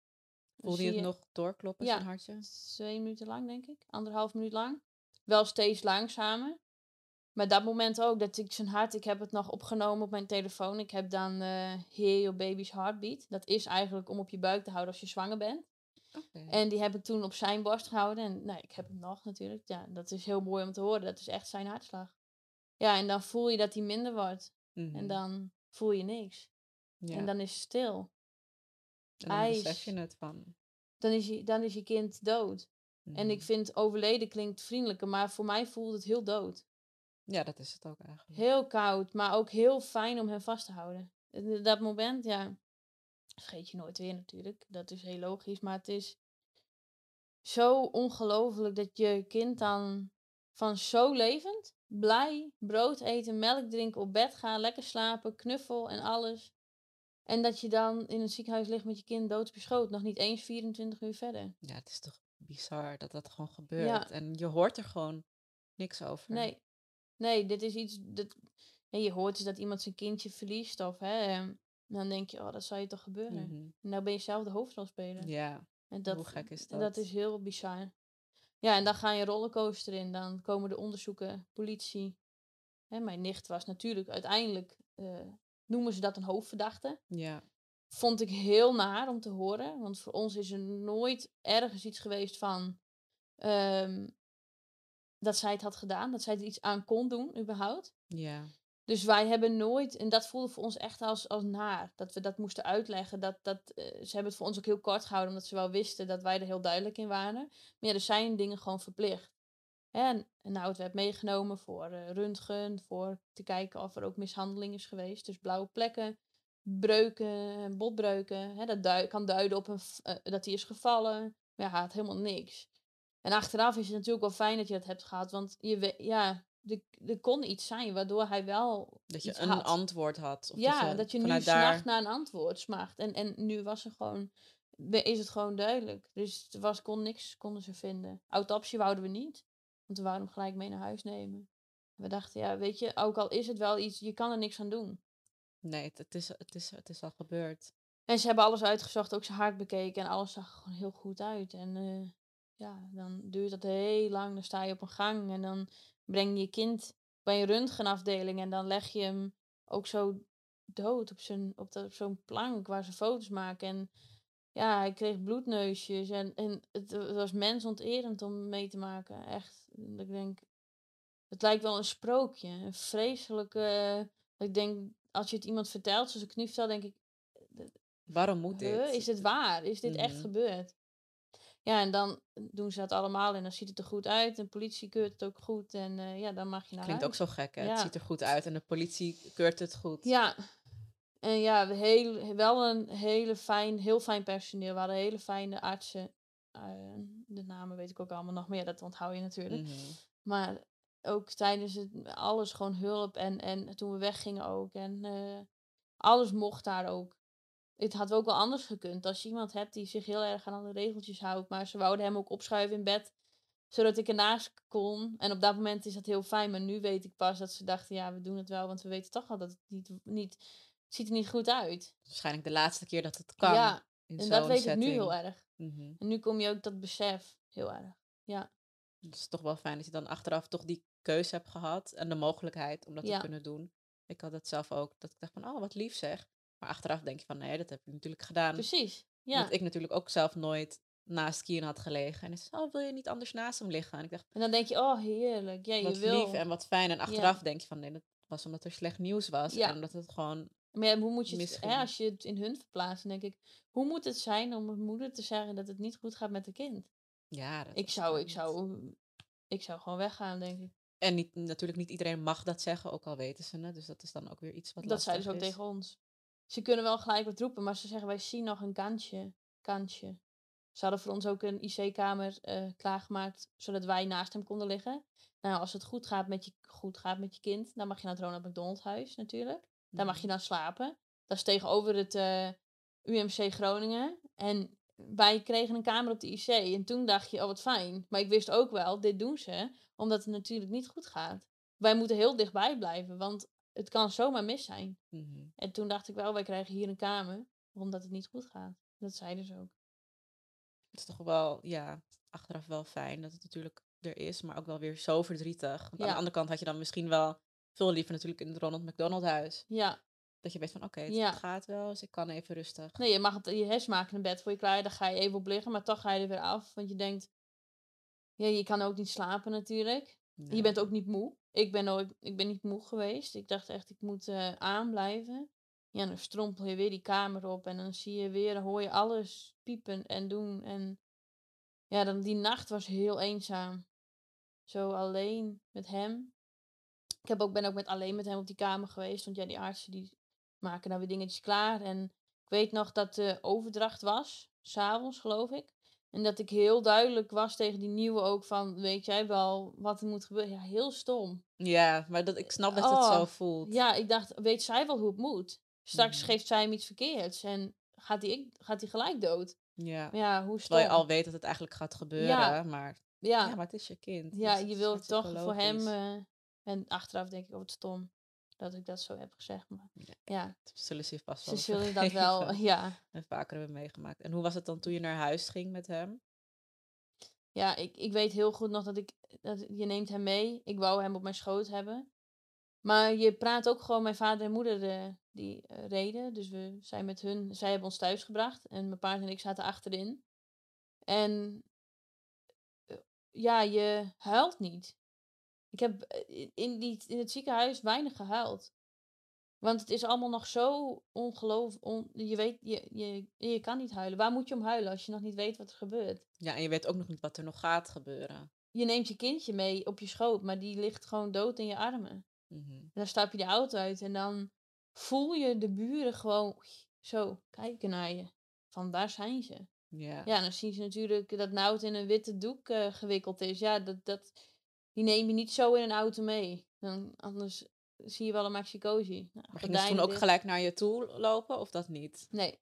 Voelde je zie het nog doorkloppen, Ja. zijn hartje? twee minuten lang, denk ik. Anderhalf minuut lang. Wel steeds langzamer. Maar dat moment ook, dat ik zijn hart, ik heb het nog opgenomen op mijn telefoon. Ik heb dan Hear Your Baby's Heartbeat. Dat is eigenlijk om op je buik te houden als je zwanger bent. En die heb ik toen op zijn borst gehouden. En nou, ik heb hem nog natuurlijk. Ja, dat is heel mooi om te horen. Dat is echt zijn hartslag. Ja, en dan voel je dat hij minder wordt. En Mhm. dan voel je niks. Ja. En dan is het stil. En dan ijs. besef je het van. Dan is je, dan is je kind dood. En ik Mhm. vind overleden klinkt vriendelijker, maar voor mij voelt het heel dood. Ja, dat is het ook eigenlijk. Heel koud, maar ook heel fijn om hem vast te houden. En Dat moment, ja, vergeet je nooit weer natuurlijk. Dat is heel logisch, maar het is zo ongelooflijk dat je kind dan van zo levend, blij, brood eten, melk drinken, op bed gaan, lekker slapen, knuffel en alles. En dat je dan in een ziekenhuis ligt met je kind doodsbeschoten, nog niet eens 24 uur verder. Ja, het is toch bizar dat dat gewoon gebeurt. En je hoort er gewoon niks over. Nee. Nee, dit is iets. Dat, ja, je hoort dus dat iemand zijn kindje verliest. Of hè, dan denk je, oh, dat zou je toch gebeuren. Mhm. En nou ben je zelf de hoofdrolspeler. Ja, en dat, hoe gek is en dat? dat is heel bizar. Ja, en dan ga je rollercoaster in. Dan komen de onderzoeken, politie. Hè, mijn nicht was natuurlijk uiteindelijk, eh, noemen ze dat een hoofdverdachte. Ja, Vond ik heel naar om te horen. Want voor ons is er nooit ergens iets geweest van... ehm, dat zij het had gedaan. Dat zij er iets aan kon doen, überhaupt. ja. Dus wij hebben nooit, en dat voelde voor ons echt als, als naar, dat we dat moesten uitleggen. Dat, dat, eh, ze hebben het voor ons ook heel kort gehouden, omdat ze wel wisten dat wij er heel duidelijk in waren. Maar ja, er zijn dingen gewoon verplicht. En, nou, het werd meegenomen voor eh, röntgen, voor te kijken of er ook mishandeling is geweest. Dus blauwe plekken, breuken, botbreuken. Hè, dat kan duiden op een, eh, dat hij is gevallen. Maar ja, had helemaal niks. En achteraf is het natuurlijk wel fijn dat je dat hebt gehad, want je, ja, er, er kon iets zijn waardoor hij wel Dat je een had. antwoord had. Of ja, dat je, nu vanuit smacht daar... naar een antwoord smacht. En, en nu was er gewoon, is het gewoon duidelijk. Dus er was, kon niks konden ze vinden. Autopsie wouden we niet, want we wouden hem gelijk mee naar huis nemen. We dachten, ja, weet je, ook al is het wel iets, je kan er niks aan doen. Nee, het, het is, het, is, het is al gebeurd. En ze hebben alles uitgezocht, ook zijn hart bekeken en alles zag er gewoon heel goed uit. En eh, ja, dan duurt dat heel lang. Dan sta je op een gang en dan breng je kind bij een röntgenafdeling en dan leg je hem ook zo dood op, zijn, op, dat- op zo'n plank waar ze foto's maken. En ja, hij kreeg bloedneusjes en, en het, het was mensonterend om mee te maken. Echt, ik denk, het lijkt wel een sprookje. Een vreselijke, ik denk, als je het iemand vertelt, zoals ik nu vertel, denk ik, Waarom moet dit? Huh, is dit waar? Is dit echt Mhm. gebeurd? Ja, en dan doen ze dat allemaal en dan ziet het er goed uit. En de politie keurt het ook goed. En eh, ja, dan mag je naar Klinkt ook zo gek, hè? Ja. Het ziet er goed uit en de politie keurt het goed. Ja, en ja, we heel, wel een hele fijn, heel fijn personeel. We hadden hele fijne artsen. Eh, de namen weet ik ook allemaal nog meer, dat onthoud je natuurlijk. Mhm. Maar ook tijdens het, alles gewoon hulp. En, en toen we weggingen ook. En eh, alles mocht daar ook. Het had ook wel anders gekund. Als je iemand hebt die zich heel erg aan alle regeltjes houdt. Maar ze wouden hem ook opschuiven in bed. Zodat ik ernaast kon. En op dat moment is dat heel fijn. Maar nu weet ik pas dat ze dachten, ja, we doen het wel. Want we weten toch al dat het niet, niet het ziet er niet goed uit. Waarschijnlijk de laatste keer dat het kan. ja, in en dat weet ik nu heel erg. Mhm. En nu kom je ook dat besef heel erg. Ja, Het is toch wel fijn dat je dan achteraf toch die keuze hebt gehad en de mogelijkheid om dat Ja. te kunnen doen. Ik had het zelf ook, dat ik dacht van, oh, wat lief zeg. Maar achteraf denk je van, nee, dat heb je natuurlijk gedaan. precies. Ja. Omdat ik natuurlijk ook zelf nooit naast Kian had gelegen. En hij zei, oh, wil je niet anders naast hem liggen? En ik dacht, En dan denk je, oh heerlijk. Ja, je wat wil. lief en wat fijn. En achteraf denk je van, nee, dat was omdat er slecht nieuws was. Ja. En omdat het gewoon, Maar ja, hoe moet je het, hè, als je het in hun verplaatst, denk ik, hoe moet het zijn om een moeder te zeggen dat het niet goed gaat met het kind? ja. Dat Ik zou, ik zou, ik zou gewoon weggaan, denk ik. En niet, natuurlijk niet iedereen mag dat zeggen, ook al weten ze het. Dus dat is dan ook weer iets wat Dat lastig ze ook is. tegen ons. Ze kunnen wel gelijk wat roepen, maar ze zeggen wij zien nog een kansje. kansje. Ze hadden voor ons ook een IC-kamer eh, klaargemaakt, zodat wij naast hem konden liggen. Nou, als het goed gaat met je, goed gaat met je kind, dan mag je naar het Ronald McDonald huis natuurlijk. Daar mag je Mhm. dan slapen. Dat is tegenover het eh, UMC Groningen. En wij kregen een kamer op de IC. En toen dacht je, oh wat fijn. Maar ik wist ook wel, dit doen ze omdat het natuurlijk niet goed gaat. Wij moeten heel dichtbij blijven, want het kan zomaar mis zijn. Mhm. En toen dacht ik wel, wij krijgen hier een kamer, omdat het niet goed gaat. Dat zeiden ze ook. Het is toch wel, ja, achteraf wel fijn dat het natuurlijk er is, maar ook wel weer zo verdrietig. Want aan de andere kant had je dan misschien wel veel liever natuurlijk in het Ronald McDonald huis. Ja, Dat je weet van, oké, het Ja. gaat wel, dus ik kan even rustig. nee, je mag het, je hersen maken een bed voor je klaar, daar ga je even op liggen, maar toch ga je er weer af. Want je denkt, ja, je kan ook niet slapen natuurlijk. Je bent ook niet moe. Ik ben, nooit, ik ben niet moe geweest. Ik dacht echt, ik moet eh aanblijven. Ja, dan strompel je weer die kamer op en dan zie je weer, dan hoor je alles piepen en doen. En ja, dan die nacht was heel eenzaam. Zo alleen met hem. Ik heb ook, ben ook met, alleen met hem op die kamer geweest. Want ja, die artsen die maken nou weer dingetjes klaar. En ik weet nog dat de overdracht was. S'avonds, geloof ik. En dat ik heel duidelijk was tegen die nieuwe ook van... Weet jij wel wat er moet gebeuren? Ja, heel stom. Ja, maar dat, ik snap dat het zo Oh, voelt. Ja, ik dacht, weet zij wel hoe het moet? Straks Mhm. geeft zij hem iets verkeerds. En gaat hij gaat hij gelijk dood? Ja. Maar ja, hoe stom. Terwijl je al weet dat het eigenlijk gaat gebeuren, maar ja, ja, maar het is je kind. Ja, dus het je wilt toch voor hem. eh, en achteraf denk ik, oh, wat stom dat ik dat zo heb gezegd. Maar Ja. ja, zullen ze vast ze wel zullen dat wel. Ja, En vaker hebben meegemaakt. En hoe was het dan toen je naar huis ging met hem? ja ik, ik weet heel goed nog dat ik. Dat, je neemt hem mee. Ik wou hem op mijn schoot hebben. Maar je praat ook gewoon, mijn vader en moeder eh, die eh, reden. Dus we zijn met hun, zij hebben ons thuis gebracht. En mijn paard en ik zaten achterin. En eh, ja, je huilt niet. Ik heb eh, in, die, in het ziekenhuis weinig gehuild. Want het is allemaal nog zo ongelooflijk. On, je weet, je, je, je kan niet huilen. Waar moet je om huilen als je nog niet weet wat er gebeurt? Ja, en je weet ook nog niet wat er nog gaat gebeuren. Je neemt je kindje mee op je schoot, maar die ligt gewoon dood in je armen. Mhm. En dan stap je de auto uit en dan voel je de buren gewoon zo kijken naar je. Van daar zijn ze. Ja. Ja, dan zien ze natuurlijk dat Nout in een witte doek eh, gewikkeld is. Ja, dat, dat, die neem je niet zo in een auto mee. Dan, anders zie je wel een maxi-cozy. Nou, Maar gingen ze toen ook gelijk naar je toe lopen of dat niet? Nee.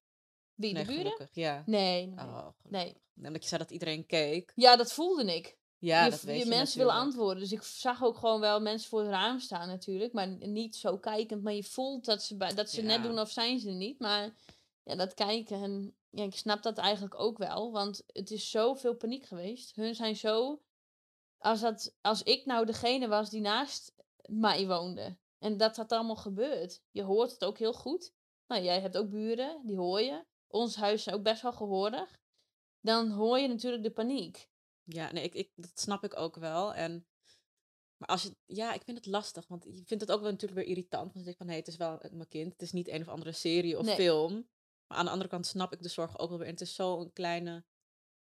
Wie, nee, de buren? gelukkig. Ja. Nee, nee. Oh, Nee. Omdat je zei dat iedereen keek. Ja, dat voelde ik. Ja, je, dat weet je je mensen willen antwoorden. Dus ik zag ook gewoon wel mensen voor het raam staan natuurlijk. Maar niet zo kijkend. Maar je voelt dat ze, dat ze net doen of zijn ze niet. Maar ja, dat kijken. En ja, ik snap dat eigenlijk ook wel. Want het is zoveel paniek geweest. Hun zijn zo... Als, dat, als ik nou degene was die naast mij woonde. En dat had allemaal gebeurd. Je hoort het ook heel goed. Nou, jij hebt ook buren. Die hoor je. Ons huis is ook best wel gehoorig. Dan hoor je natuurlijk de paniek. Ja, nee, ik, ik, dat snap ik ook wel. En, maar als je, ja, ik vind het lastig, want je vindt het ook wel natuurlijk weer irritant. Want je denkt van, hé, het is wel een- mijn kind. Het is niet een of andere serie of Nee. film. Maar aan de andere kant snap ik de zorg ook wel weer. En het is zo'n kleine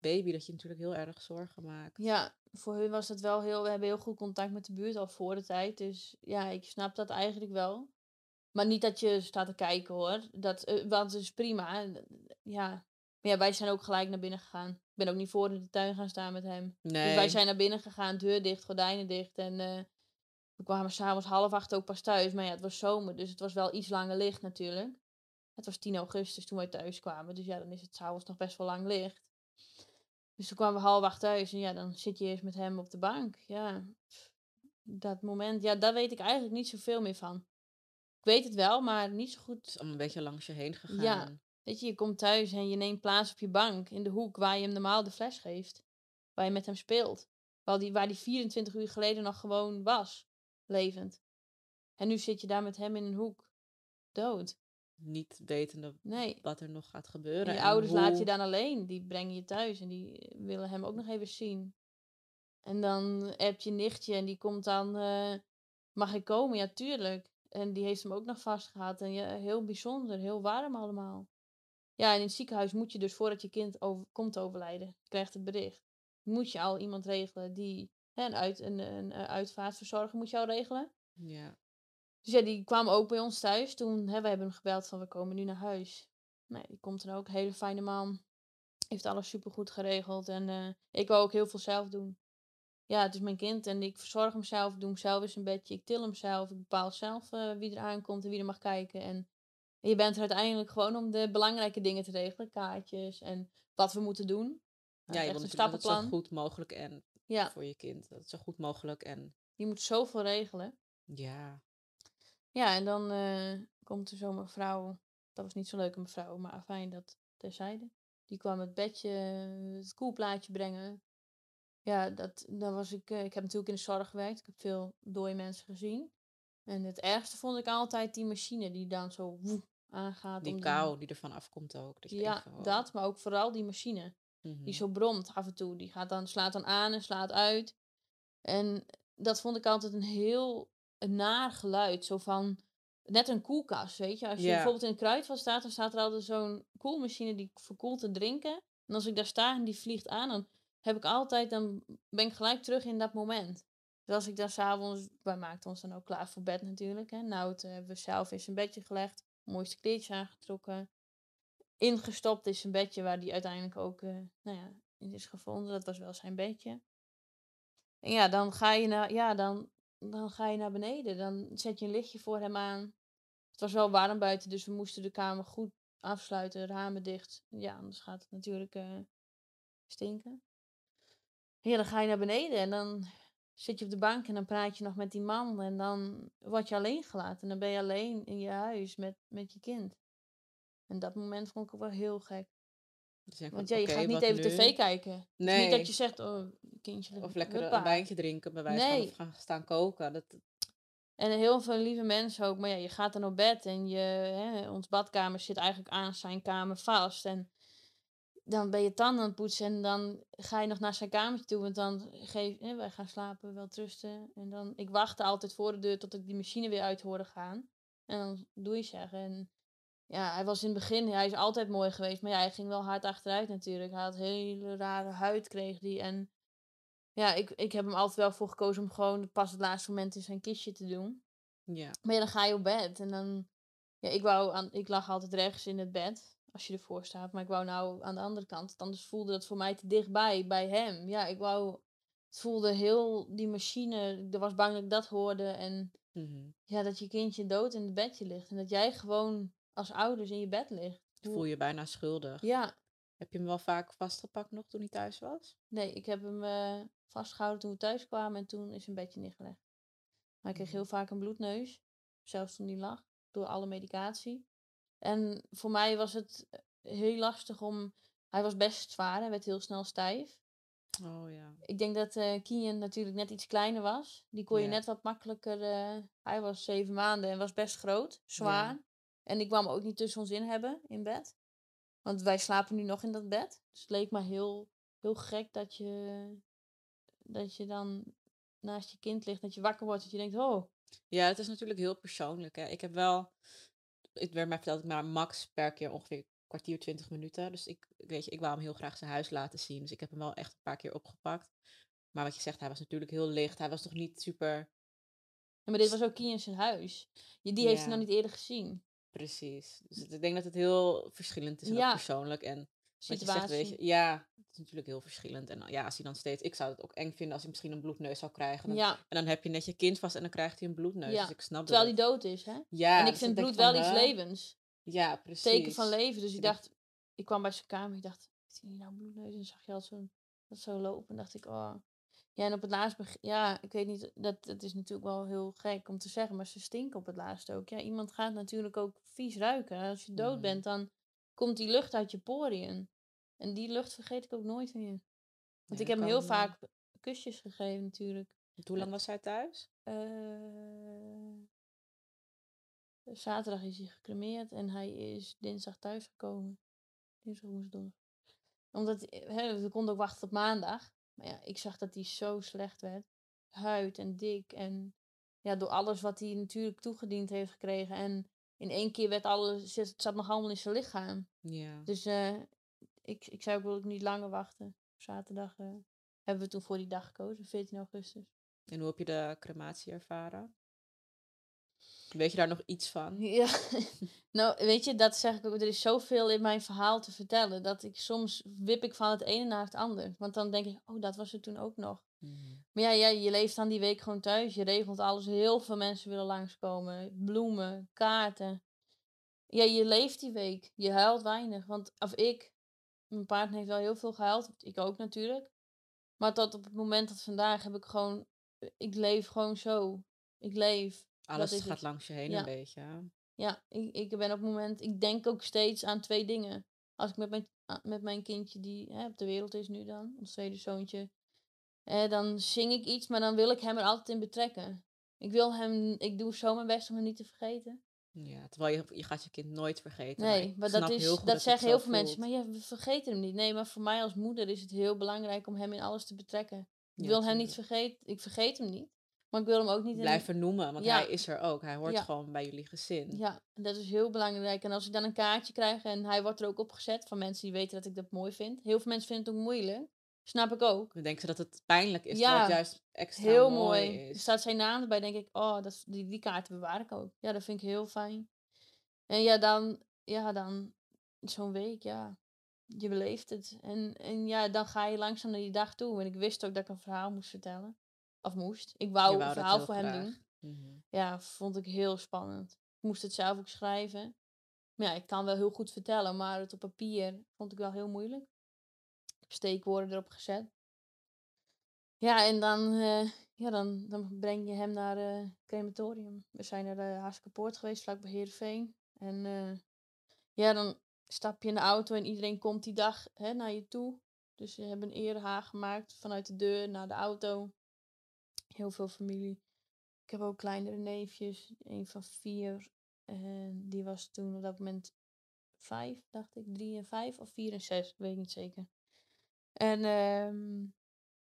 baby dat je natuurlijk heel erg zorgen maakt. Ja, voor hun was dat wel heel. We hebben heel goed contact met de buurt al voor de tijd. Dus ja, ik snap dat eigenlijk wel. Maar niet dat je staat te kijken hoor. Dat, eh, want het is prima. Eh, Ja. Maar ja, wij zijn ook gelijk naar binnen gegaan. Ik ben ook niet voor in de tuin gaan staan met hem. Nee. Dus wij zijn naar binnen gegaan, deur dicht, gordijnen dicht. En eh, we kwamen s'avonds half acht ook pas thuis. Maar ja, het was zomer, dus het was wel iets langer licht natuurlijk. Het was 10 augustus toen wij thuis kwamen. Dus ja, dan is het s'avonds nog best wel lang licht. Dus toen kwamen we half acht thuis. En ja, dan zit je eerst met hem op de bank. Ja, dat moment, ja, daar weet ik eigenlijk niet zoveel meer van. Ik weet het wel, maar niet zo goed. Het is allemaal een beetje langs je heen gegaan. Ja. Weet je, je komt thuis en je neemt plaats op je bank in de hoek waar je hem normaal de fles geeft. Waar je met hem speelt. Waar die, waar die 24 uur geleden nog gewoon was. Levend. En nu zit je daar met hem in een hoek. Dood. Niet wetende Nee. wat er nog gaat gebeuren. En je en ouders laat je dan alleen. Die brengen je thuis en die willen hem ook nog even zien. En dan heb je nichtje en die komt dan... eh, mag ik komen? Ja, tuurlijk. En die heeft hem ook nog vastgehad. En ja, heel bijzonder, heel warm allemaal. Ja, en in het ziekenhuis moet je dus voordat je kind over, komt overlijden, je krijgt het bericht, moet je al iemand regelen die hè, een, uit, een, een, eh, uitvaartverzorger moet jou regelen. Ja. Dus ja, die kwam ook bij ons thuis. Toen, hè, we hebben hem gebeld van we komen nu naar huis. Nee, die komt dan ook. Hele fijne man. Heeft alles supergoed geregeld. En eh, ik wou ook heel veel zelf doen. Ja, het is mijn kind en ik verzorg hem zelf. Doe hem zelf in zijn bedje. Ik til hem zelf. Ik bepaal zelf eh, wie er aankomt en wie er mag kijken. En je bent er uiteindelijk gewoon om de belangrijke dingen te regelen. Kaartjes en wat we moeten doen. Ja, je echt wil een zo goed mogelijk en Ja, voor je kind. Dat het zo goed mogelijk en je moet zoveel regelen. ja. Ja, en dan eh, komt er zo'n mevrouw. Dat was niet zo leuk, een mevrouw, maar fijn dat terzijde. Die kwam het bedje, het koelplaatje brengen. Ja, dat, dan was ik. eh, ik heb natuurlijk in de zorg gewerkt. Ik heb veel dode mensen gezien. En het ergste vond ik altijd die machine die dan zo woe aangaat. Die kou die ervan afkomt ook. Dat Ja, dat, maar ook vooral die machine. Mhm. Die zo bromt af en toe. Die gaat dan, slaat dan aan en slaat uit. En dat vond ik altijd een heel naar geluid. Zo van, net een koelkast, weet je. Als je bijvoorbeeld in een kruidvat staat, dan staat er altijd zo'n koelmachine die verkoelt te drinken. En als ik daar sta en die vliegt aan, dan heb ik altijd, dan ben ik gelijk terug in dat moment. Dus als ik dan s'avonds, wij maakten ons dan ook klaar voor bed natuurlijk. Hè. Nou, het hebben we zelf in zijn bedje gelegd. Mooiste kleedje aangetrokken. Ingestopt in zijn bedje, waar die uiteindelijk ook eh, nou ja, in is gevonden. Dat was wel zijn bedje. En ja, dan ga je naar, ja, dan, dan ga je naar beneden. Dan zet je een lichtje voor hem aan. Het was wel warm buiten, dus we moesten de kamer goed afsluiten, ramen dicht. Ja, anders gaat het natuurlijk eh, stinken. Ja, dan ga je naar beneden en dan zit je op de bank en dan praat je nog met die man. En dan word je alleen gelaten. En dan ben je alleen in je huis met, met je kind. En dat moment vond ik wel heel gek. Dus Want ja, je gaat niet even nu? tv kijken. Nee. niet dat je zegt, oh, kindje, Of lekker een wijntje drinken, bij wijze van, of gaan staan koken. Dat, En heel veel lieve mensen ook. Maar ja, je gaat dan op bed en je, hè, ons badkamer zit eigenlijk aan zijn kamer vast. En dan ben je tanden aan het poetsen en dan ga je nog naar zijn kamertje toe. Want dan geef, hè, wij gaan slapen, wel rusten. En dan, ik wachtte altijd voor de deur tot ik die machine weer uit hoorde gaan. En dan doe je zeggen. En ja, hij was in het begin, hij is altijd mooi geweest. Maar ja, hij ging wel hard achteruit natuurlijk. Hij had hele rare huid, kreeg die. En ja, ik, ik heb hem altijd wel voor gekozen om gewoon pas het laatste moment in zijn kistje te doen. ja. Maar ja, dan ga je op bed en dan... Ja, ik, wou aan, ik lag altijd rechts in het bed, als je ervoor staat. Maar ik wou nou aan de andere kant. Anders voelde het voor mij te dichtbij, bij hem. Ja, ik wou... Het voelde heel... Die machine, ik was bang dat ik dat hoorde. En Mhm. ja, dat je kindje dood in het bedje ligt. En dat jij gewoon als ouders in je bed ligt. Voel je je bijna schuldig. Ja, Heb je hem wel vaak vastgepakt nog toen hij thuis was? nee, ik heb hem eh, vastgehouden toen we thuis kwamen. En toen is zijn bedje neergelegd. Maar hij kreeg Mhm. heel vaak een bloedneus. Zelfs toen hij lag. Door alle medicatie. En voor mij was het eh, heel lastig om... Hij was best zwaar. Hij werd heel snel stijf. Oh ja. Ik denk dat eh Kian natuurlijk net iets kleiner was. Die kon je Ja. net wat makkelijker... hij was zeven maanden en was best groot. Zwaar. En ik wou hem ook niet tussen ons in hebben in bed. Want wij slapen nu nog in dat bed. Dus het leek me heel, heel gek dat je, dat je dan naast je kind ligt. Dat je wakker wordt. Dat je denkt, oh, Ja, het is natuurlijk heel persoonlijk. Hè. Ik heb wel, het werd mij verteld, maar max per keer ongeveer een kwartier, twintig minuten. Dus ik, weet je, ik wou hem heel graag zijn huis laten zien. Dus ik heb hem wel echt een paar keer opgepakt. Maar wat je zegt, hij was natuurlijk heel licht. Hij was nog niet super Ja, maar dit was ook Kian zijn huis. Die heeft hij nog niet eerder gezien. Precies. Dus ik denk dat het heel verschillend is en ook Ja. persoonlijk. En wat je Situatie. zegt, weet je, ja, het is natuurlijk heel verschillend. En ja, als hij dan steeds, ik zou het ook eng vinden als hij misschien een bloedneus zou krijgen. Dan- ja, En dan heb je net je kind vast en dan krijgt hij een bloedneus. Ja, Dus ik snap terwijl dat. hij dood is, hè? Ja, en ik dus vind bloed wel van, iets levens. Ja, precies. Teken van leven. Dus ik dacht, ik kwam bij zijn kamer. Ik dacht, zie je nou bloedneus? En dan zag je al zo, dat zo lopen. En dacht ik, oh. Ja, en op het laatst, ja, ik weet niet, dat, dat is natuurlijk wel heel gek om te zeggen, maar ze stinken op het laatst ook. Ja, iemand gaat natuurlijk ook vies ruiken. Als je dood Mhm. bent, dan komt die lucht uit je poriën. En die lucht vergeet ik ook nooit meer. Want Ja, ik heb hem heel vaak kusjes gegeven natuurlijk. Hoe lang was hij thuis? Eh, zaterdag is hij gecremeerd en hij is dinsdag thuisgekomen. Dinsdag, woensdag. Omdat, eh, hè, we konden ook wachten op maandag. Maar ja, ik zag dat hij zo slecht werd. Huid en dik en ja, door alles wat hij natuurlijk toegediend heeft gekregen. En in één keer werd alles, het zat nog allemaal in zijn lichaam. Ja. Dus eh, ik, ik zou ook wil ik niet langer wachten. Zaterdag. eh. hebben we toen voor die dag gekozen, 14 augustus. En hoe heb je de crematie ervaren? Weet je daar nog iets van? Ja, nou weet je, dat zeg ik ook. Er is zoveel in mijn verhaal te vertellen. Dat ik soms wip ik van het ene naar het ander. Want dan denk ik, oh, dat was er toen ook nog. Mhm. Maar ja, ja, je leeft dan die week gewoon thuis. Je regelt alles. Heel veel mensen willen langskomen. Bloemen, kaarten. Ja, je leeft die week. Je huilt weinig. Want, of ik, mijn partner heeft wel heel veel gehuild. Ik ook natuurlijk. Maar tot op het moment dat vandaag heb ik gewoon... Ik leef gewoon zo. Ik leef. Alles gaat het. langs je heen Ja. een beetje. hè? Ja, ik, ik ben op het moment, ik denk ook steeds aan twee dingen. Als ik met mijn, met mijn kindje die hè, op de wereld is nu dan, ons tweede zoontje, eh, dan zing ik iets, maar dan wil ik hem er altijd in betrekken. Ik wil hem, ik doe zo mijn best om hem niet te vergeten. Ja, terwijl je, je gaat je kind nooit vergeten. Nee, maar dat, is, dat, zeggen heel veel mensen. Maar ja, we vergeten hem niet. Nee, maar voor mij als moeder is het heel belangrijk om hem in alles te betrekken. Ik Ja, wil hem niet vergeten, ik vergeet hem niet. Maar ik wil hem ook niet in Blijf vernoemen, want Ja. hij is er ook. Hij hoort Ja. gewoon bij jullie gezin. Ja, dat is heel belangrijk. En als ik dan een kaartje krijg en hij wordt er ook opgezet van mensen die weten dat ik dat mooi vind. Heel veel mensen vinden het ook moeilijk. Snap ik ook. Dan denken ze dat het pijnlijk is, Ja, het juist extra Heel mooi, mooi. Er is. staat zijn naam erbij, denk ik, oh, dat, die, die kaarten bewaar ik ook. Ja, dat vind ik heel fijn. En ja, dan, ja, dan zo'n week, ja, je beleeft het. En, en ja, dan ga je langzaam naar die dag toe. En ik wist ook dat ik een verhaal moest vertellen. Of moest. Ik wou, een verhaal voor hem doen. Mhm. Ja, vond ik heel spannend. Ik moest het zelf ook schrijven. Maar ja, ik kan wel heel goed vertellen, maar het op papier vond ik wel heel moeilijk. Ik heb steekwoorden erop gezet. Ja, en dan, eh, ja, dan, dan breng je hem naar het crematorium. We zijn naar de Hartstikke Poort geweest, vlakbij Heerenveen. En eh, ja, dan stap je in de auto en iedereen komt die dag hè, naar je toe. Dus we hebben een erehaag gemaakt vanuit de deur naar de auto. Heel veel familie. Ik heb ook kleinere neefjes, een van vier. En die was toen op dat moment vijf, dacht ik. Drie en vijf, of vier en zes, weet ik niet zeker. En ehm,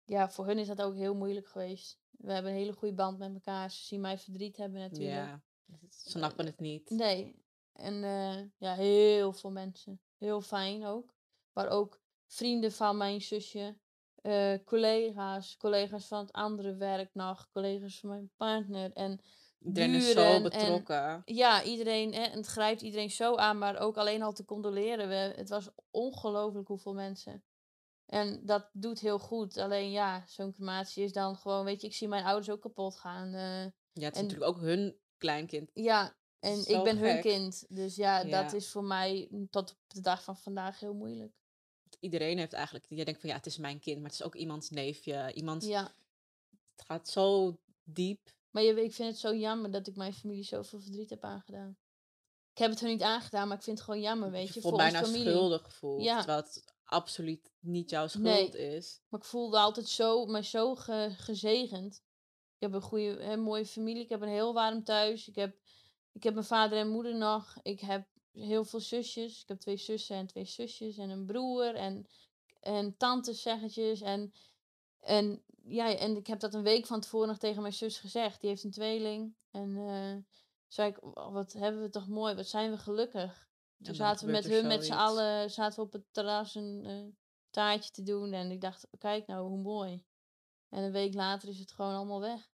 ja, voor hun is dat ook heel moeilijk geweest. We hebben een hele goede band met elkaar. Ze zien mij verdriet hebben natuurlijk. Ja, ze snappen het niet. Nee. En eh, ja, heel veel mensen. Heel fijn ook. Maar ook vrienden van mijn zusje. Eh, collega's. Collega's van het andere werk nog. Collega's van mijn partner. En Iedereen is zo buren en- betrokken. ja, iedereen. Hè, en het grijpt iedereen zo aan. Maar ook alleen al te condoleren. We, het was ongelooflijk hoeveel mensen. En dat doet heel goed. Alleen ja, zo'n crematie is dan gewoon... Weet je, ik zie mijn ouders ook kapot gaan. eh, Ja, het is en- natuurlijk ook hun kleinkind. ja, en ik ben hun kind. Dus ja, dat is voor mij mm, tot op de dag van vandaag heel moeilijk. Iedereen heeft eigenlijk, jij denkt van ja, het is mijn kind, maar het is ook iemands neefje. Iemand, Ja, het gaat zo diep. maar je, ik vind het zo jammer dat ik mijn familie zoveel verdriet heb aangedaan. Ik heb het hun niet aangedaan, maar ik vind het gewoon jammer, weet je, je voor voelt bijna familie. schuldig gevoeld, Ja. terwijl het absoluut niet jouw schuld Nee. is. Maar ik voelde altijd zo, me zo ge- gezegend. Ik heb een goede, hè, mooie familie. Ik heb een heel warm thuis. Ik heb, ik heb mijn vader en moeder nog. Ik heb heel veel zusjes. Ik heb twee zussen en twee zusjes. En een broer. En, en tantes, zeggetjes. En, en, ja, en ik heb dat een week van tevoren nog tegen mijn zus gezegd. Die heeft een tweeling. En eh zei ik, "Oh, wat hebben we toch mooi. Wat zijn we gelukkig. Toen zaten we met hun met z'n allen zaten we op het terras een eh, taartje te doen. En ik dacht, kijk nou hoe mooi. En een week later is het gewoon allemaal weg.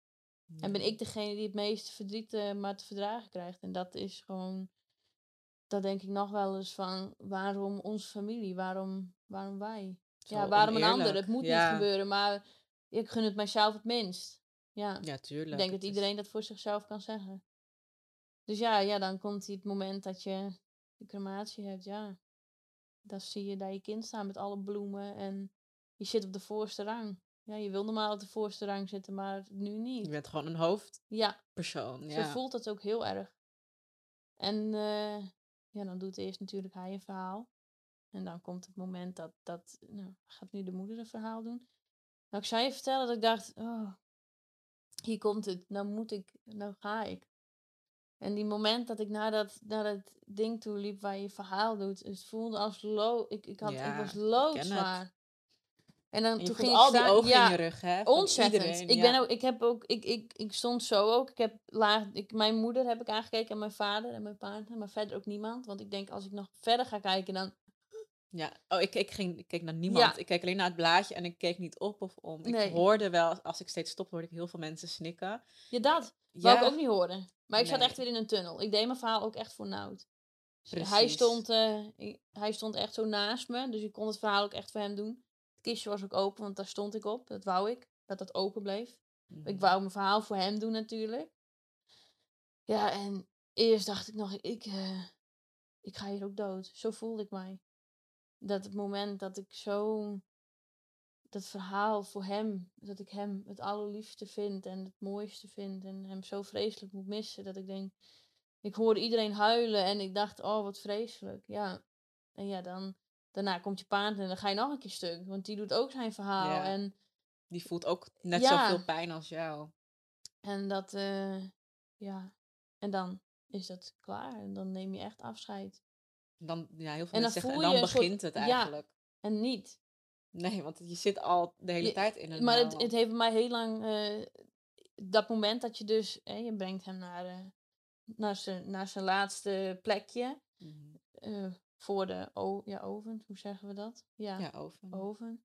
En ben ik degene die het meeste verdriet eh, maar te verdragen krijgt. En dat is gewoon, dat denk ik nog wel eens van, waarom onze familie? Waarom, waarom wij? Zo ja, waarom een ander? Het moet Ja. niet gebeuren, maar ik gun het mijzelf het minst. Ja, Ja, tuurlijk. ik denk dat is- iedereen dat voor zichzelf kan zeggen. Dus ja, ja, dan komt het moment dat je de crematie hebt, ja. Dan zie je daar je kind staan met alle bloemen en je zit op de voorste rang. Ja, je wil normaal op de voorste rang zitten, maar nu Je niet. bent gewoon een hoofdpersoon. Ja, Ja. zo voelt dat ook heel erg. En eh, ja, dan doet eerst natuurlijk hij een verhaal. En dan komt het moment dat, dat nou, gaat nu de moeder een verhaal doen. Nou, ik zou je vertellen dat ik dacht, oh, hier komt het, nou moet ik, nou ga ik. En die moment dat ik naar dat, naar dat ding toe liep waar je verhaal doet, het voelde als ik, ik, had, ik was loodzwaar. En dan En je toen ging al ik die staan- ogen ja, in je rug, hè? Ontzettend. iedereen, ik, ja. ben ook, ik heb ook, ik, ik, ik stond zo ook. Ik heb laag, ik, mijn moeder heb ik aangekeken en mijn vader en mijn partner, maar verder ook niemand. Want ik denk als ik nog verder ga kijken, dan Ja, oh, ik, ik, ging, ik keek naar niemand. Ja. Ik keek alleen naar het blaadje en ik keek niet op of om. Ik Nee. hoorde wel, als ik steeds stopte, hoorde ik heel veel mensen snikken. Ja, dat wou ik ook niet horen. Maar ik zat echt weer in een tunnel. Ik deed mijn verhaal ook echt voor Nout. Dus Hij stond, eh, ik- hij stond echt zo naast me, dus ik kon het verhaal ook echt voor hem doen. Het kistje was ook open, want daar stond ik op. Dat wou ik, dat dat open bleef. Mhm. Ik wou mijn verhaal voor hem doen natuurlijk. Ja, en eerst dacht ik nog, ik, eh, ik ga hier ook dood. Zo voelde ik mij. Dat het moment dat ik zo dat verhaal voor hem, dat ik hem het allerliefste vind en het mooiste vind en hem zo vreselijk moet missen, dat ik denk, ik hoorde iedereen huilen en ik dacht, oh wat vreselijk, ja. En ja, dan, daarna komt je partner en dan ga je nog een keer stuk, want die doet ook zijn verhaal Ja. en Die voelt ook net Ja. zoveel pijn als jou. En dat, eh, ja, en dan is het klaar. En dan neem je echt afscheid. Dan, ja, heel veel En dan mensen zeggen, en dan soort- begint het ja. eigenlijk. En niet. Nee, want je zit al de hele Je- tijd in een Maar het, het heeft mij heel lang, eh, dat moment dat je dus, hè, je brengt hem naar, eh, naar, zijn, naar zijn laatste plekje. Mhm. eh, voor de ja, oven, hoe zeggen we dat? Ja, Ja, oven. oven.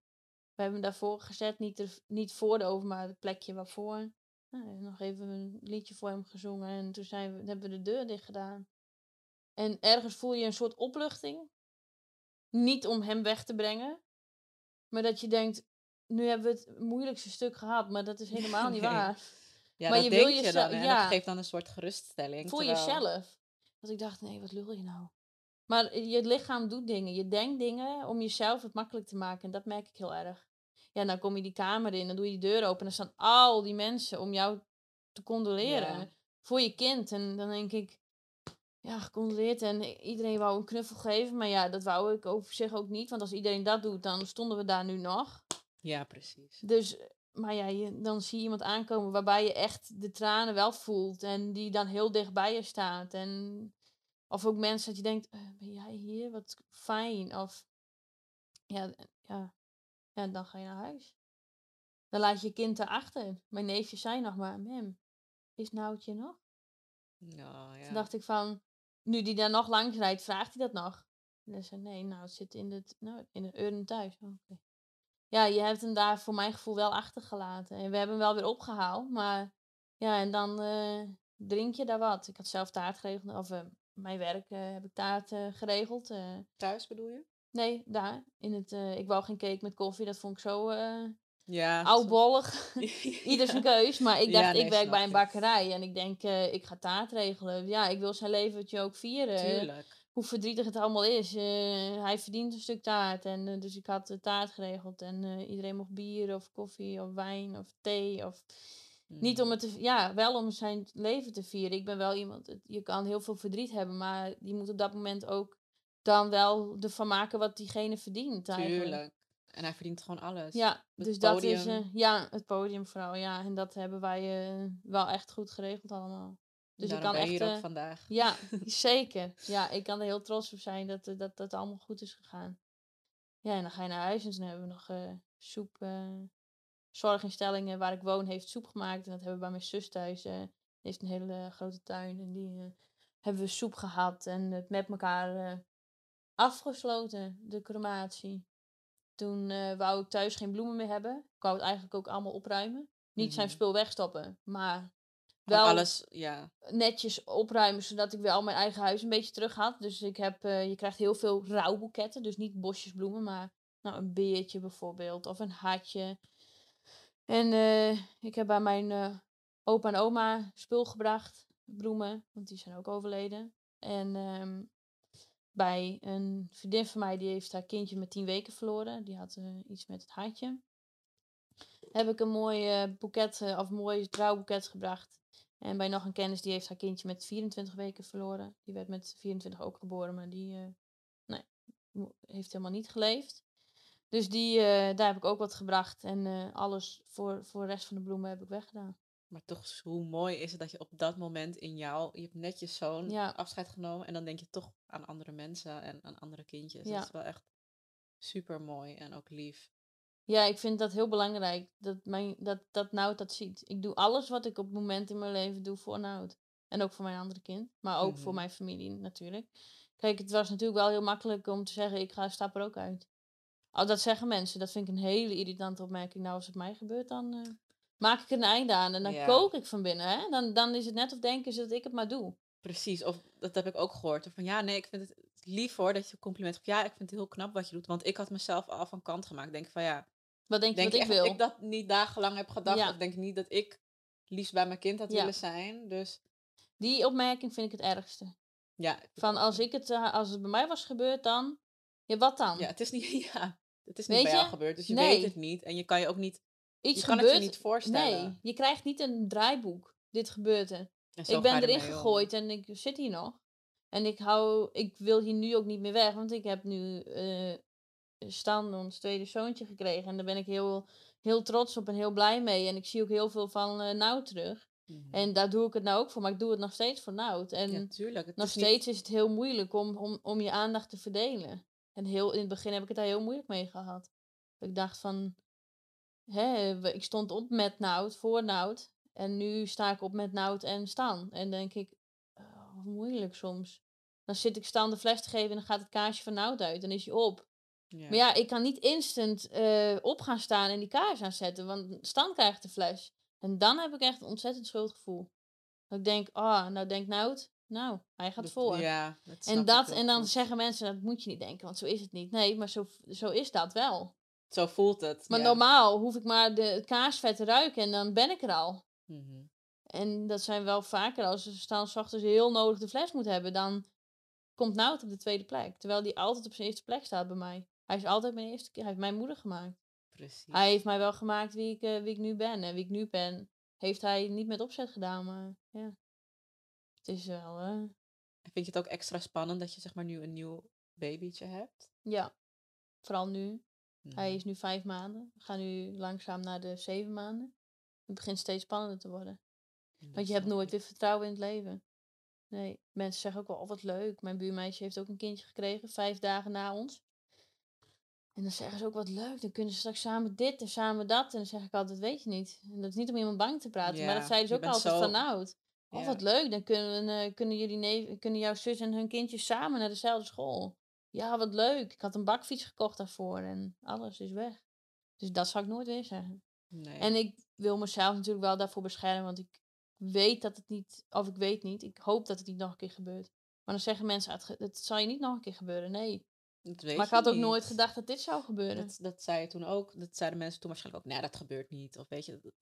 We hebben hem daarvoor gezet, niet, er, niet voor de oven, maar het plekje waarvoor. Nou, nog even een liedje voor hem gezongen en toen zijn we, hebben we de deur dicht gedaan. En ergens voel je een soort opluchting. Niet om hem weg te brengen, maar dat je denkt, nu hebben we het moeilijkste stuk gehad, maar dat is helemaal niet Nee. waar. Ja, maar dat je wil denk je jezelf- dan. ja. Dat geeft dan een soort geruststelling. Voor terwijl- jezelf. Dat ik dacht, nee, wat lul je nou? Maar je lichaam doet dingen. Je denkt dingen om jezelf het makkelijk te maken. En dat merk ik heel erg. Ja, dan kom je die kamer in, dan doe je die deur open. En dan staan al die mensen om jou te condoleren. Ja. Voor je kind. En dan denk ik, ja, gecondoleerd. En iedereen wou een knuffel geven. Maar ja, dat wou ik over zich ook niet. Want als iedereen dat doet, dan stonden we daar nu nog. Ja, precies. Dus, maar ja, je, dan zie je iemand aankomen waarbij je echt de tranen wel voelt. En die dan heel dicht bij je staat. En, of ook mensen dat je denkt, "Eh, ben jij hier? Wat fijn. Of, ja, ja, ja, dan ga je naar huis. Dan laat je je kind erachter. Mijn neefjes zei nog maar, mem, is Noutje nog? Nou, ja. Toen dacht ik van, nu die daar nog langs rijdt, vraagt hij dat nog? En dan zei nee, nou, het zit in de, nou, in de urn thuis. Oh. Ja, je hebt hem daar voor mijn gevoel wel achtergelaten. En we hebben hem wel weer opgehaald, maar ja, en dan eh, drink je daar wat. Ik had zelf taart geregeld, of eh, mijn werk eh, heb ik taart eh, geregeld. eh. Thuis bedoel je? nee, daar. In het, ik wou geen cake met koffie, dat vond ik zo Ja. oudbollig. Ieder zijn keus. Maar ik Ja, dacht, nee, ik werk bij een bakkerij en ik denk, ik ga taart regelen. Ja, ik wil zijn leventje ook vieren. Tuurlijk. Hoe verdrietig het allemaal is. Hij verdient een stuk taart. En dus ik had de taart geregeld. En iedereen mocht bier of koffie of wijn of thee. Of... Niet om Mhm. het te, ja, wel om zijn leven te vieren. Ik ben wel iemand, je kan heel veel verdriet hebben, maar je moet op dat moment ook dan wel ervan maken wat diegene verdient. Eigenlijk. Tuurlijk. En hij verdient gewoon alles. Ja, Het dus dat is, podium. eh, ja, het podium vooral, ja. En dat hebben wij eh, wel echt goed geregeld allemaal. Dus ik Daarom kan ben je echt, hier ook eh, vandaag. ja, zeker. Ja, ik kan er heel trots op zijn dat dat, dat allemaal goed is gegaan. Ja, en dan ga je naar huis en dan hebben we nog soep. Eh, zorginstellingen waar ik woon heeft soep gemaakt. En dat hebben we bij mijn zus thuis. eh, die heeft een hele grote tuin. En die eh, hebben we soep gehad en het met elkaar eh, afgesloten, de crematie. Toen eh, wou ik thuis geen bloemen meer hebben. Ik wou het eigenlijk ook allemaal opruimen. Niet zijn Mhm. spul wegstoppen, maar wel alles, ja. netjes opruimen, zodat ik wel mijn eigen huis een beetje terug had. Dus ik heb, eh, je krijgt heel veel rouwboeketten, dus niet bosjes bloemen, maar nou, een beertje bijvoorbeeld, of een hartje. En eh, ik heb bij mijn eh, opa en oma spul gebracht, bloemen, want die zijn ook overleden. En ehm, bij een vriendin van mij, die heeft haar kindje met tien weken verloren. Die had eh, iets met het hartje. Heb ik een mooi boeket, of mooi trouwboeket gebracht. En bij nog een kennis, die heeft haar kindje met 24 weken verloren. Die werd met 24 ook geboren, maar die nee, heeft helemaal niet geleefd. Dus die, eh, daar heb ik ook wat gebracht. En eh, alles voor, voor de rest van de bloemen heb ik weggedaan. Maar toch, hoe mooi is het dat je op dat moment in jou, je hebt net je zoon Ja. afscheid genomen en dan denk je toch aan andere mensen en aan andere kindjes. Ja. Dat is wel echt super mooi en ook lief. Ja, ik vind dat heel belangrijk. Dat, mijn, dat, dat Nout dat ziet. Ik doe alles wat ik op het moment in mijn leven doe voor Nout. En ook voor mijn andere kind. Maar ook voor Mhm. mijn familie natuurlijk. Kijk, het was natuurlijk wel heel makkelijk om te zeggen, ik ga stap er ook uit. Oh, dat zeggen mensen. Dat vind ik een hele irritante opmerking. Nou, als het mij gebeurt, dan eh, maak ik er een einde aan. En dan Ja. kook ik van binnen. Hè? Dan, dan is het net of denken ze dat ik het maar doe. Precies, of dat heb ik ook gehoord. Van ja, nee, ik vind het lief hoor dat je een compliment geeft. Ja, ik vind het heel knap wat je doet. Want ik had mezelf al van kant gemaakt. Denk van ja, Wat denk je denk wat ik wil? dat ik dat niet dagenlang heb gedacht. Ja. Of denk niet dat ik liefst bij mijn kind had Ja. willen zijn. Dus Die opmerking vind ik het ergste. ja. Van als, ik het, eh, als het bij mij was gebeurd, dan... Ja, wat dan? Ja, het is niet, ja, het is niet Weet bij jou gebeurd. Dus je Nee. weet het niet. En je kan je ook niet, Iets je kan gebeurt. het je niet voorstellen. nee, je krijgt niet een draaiboek. Dit gebeurt er. Ik ben erin om. gegooid en ik zit hier nog. En ik hou, ik wil hier nu ook niet meer weg, want ik heb nu eh Stan, ons tweede zoontje, gekregen. En daar ben ik heel, heel trots op en heel blij mee. En ik zie ook heel veel van Nout terug. Mhm. En daar doe ik het nou ook voor, maar ik doe het nog steeds voor Nout. En ja, nog is niet- steeds is het heel moeilijk om, om, om je aandacht te verdelen. En heel, in het begin heb ik het daar heel moeilijk mee gehad. Ik dacht van, hè, ik stond op met Nout, voor Nout. En nu sta ik op met Nout en Stan. En denk ik, oh, moeilijk soms. Dan zit ik Stan de fles te geven en dan gaat het kaarsje van Nout uit. Dan is hij op. ja. Maar ja, ik kan niet instant eh, op gaan staan en die kaars aanzetten. Want Stan krijgt de fles. En dan heb ik echt een ontzettend schuldgevoel. Dat ik denk, ah, nou denkt Nout, nou, hij gaat voor. Ja, dat En, dat, en dan goed. zeggen mensen, dat moet je niet denken, want zo is het niet. Nee, maar zo, zo is dat wel. Zo voelt het. Maar ja. normaal hoef ik maar de, het kaarsvet te ruiken en dan ben ik er al. Mhm. En dat zijn wel vaker, als ze staan ochtends heel nodig de fles moet hebben, dan komt Nout op de tweede plek. Terwijl die altijd op zijn eerste plek staat bij mij. Hij is altijd mijn eerste keer. Hij heeft mijn moeder gemaakt. Precies. Hij heeft mij wel gemaakt wie ik, eh, wie ik nu ben. En wie ik nu ben, heeft hij niet met opzet gedaan, maar ja. Het is wel, eh, Vind je het ook extra spannend dat je zeg maar nu een nieuw babytje hebt? ja. Vooral nu. Hij Mhm. is nu vijf maanden. We gaan nu langzaam naar de zeven maanden. Het begint steeds spannender te worden. Want je hebt nooit weer vertrouwen in het leven. Nee, mensen zeggen ook wel, oh wat leuk. Mijn buurmeisje heeft ook een kindje gekregen, vijf dagen na ons. En dan zeggen ze ook, wat leuk, dan kunnen ze straks samen dit en samen dat. En dan zeg ik altijd, weet je niet. En dat is niet om iemand bang te praten, maar dat zeiden ze ook altijd zo- van oud. Oh, Ja. wat leuk, dan kunnen, eh, kunnen, jullie neef, kunnen jouw zus en hun kindjes samen naar dezelfde school. Ja, wat leuk. Ik had een bakfiets gekocht daarvoor en alles is weg. Dus dat zou ik nooit weer zeggen. Nee. En ik wil mezelf natuurlijk wel daarvoor beschermen, want ik weet dat het niet, of ik weet niet, ik hoop dat het niet nog een keer gebeurt. Maar dan zeggen mensen, "Ah, het, zal je niet nog een keer gebeuren. Nee. dat weet maar ik had ook niet. nooit gedacht dat dit zou gebeuren. Dat, dat zei je toen ook. Dat zeiden mensen toen waarschijnlijk ook. Nee, dat gebeurt niet. Of weet je, de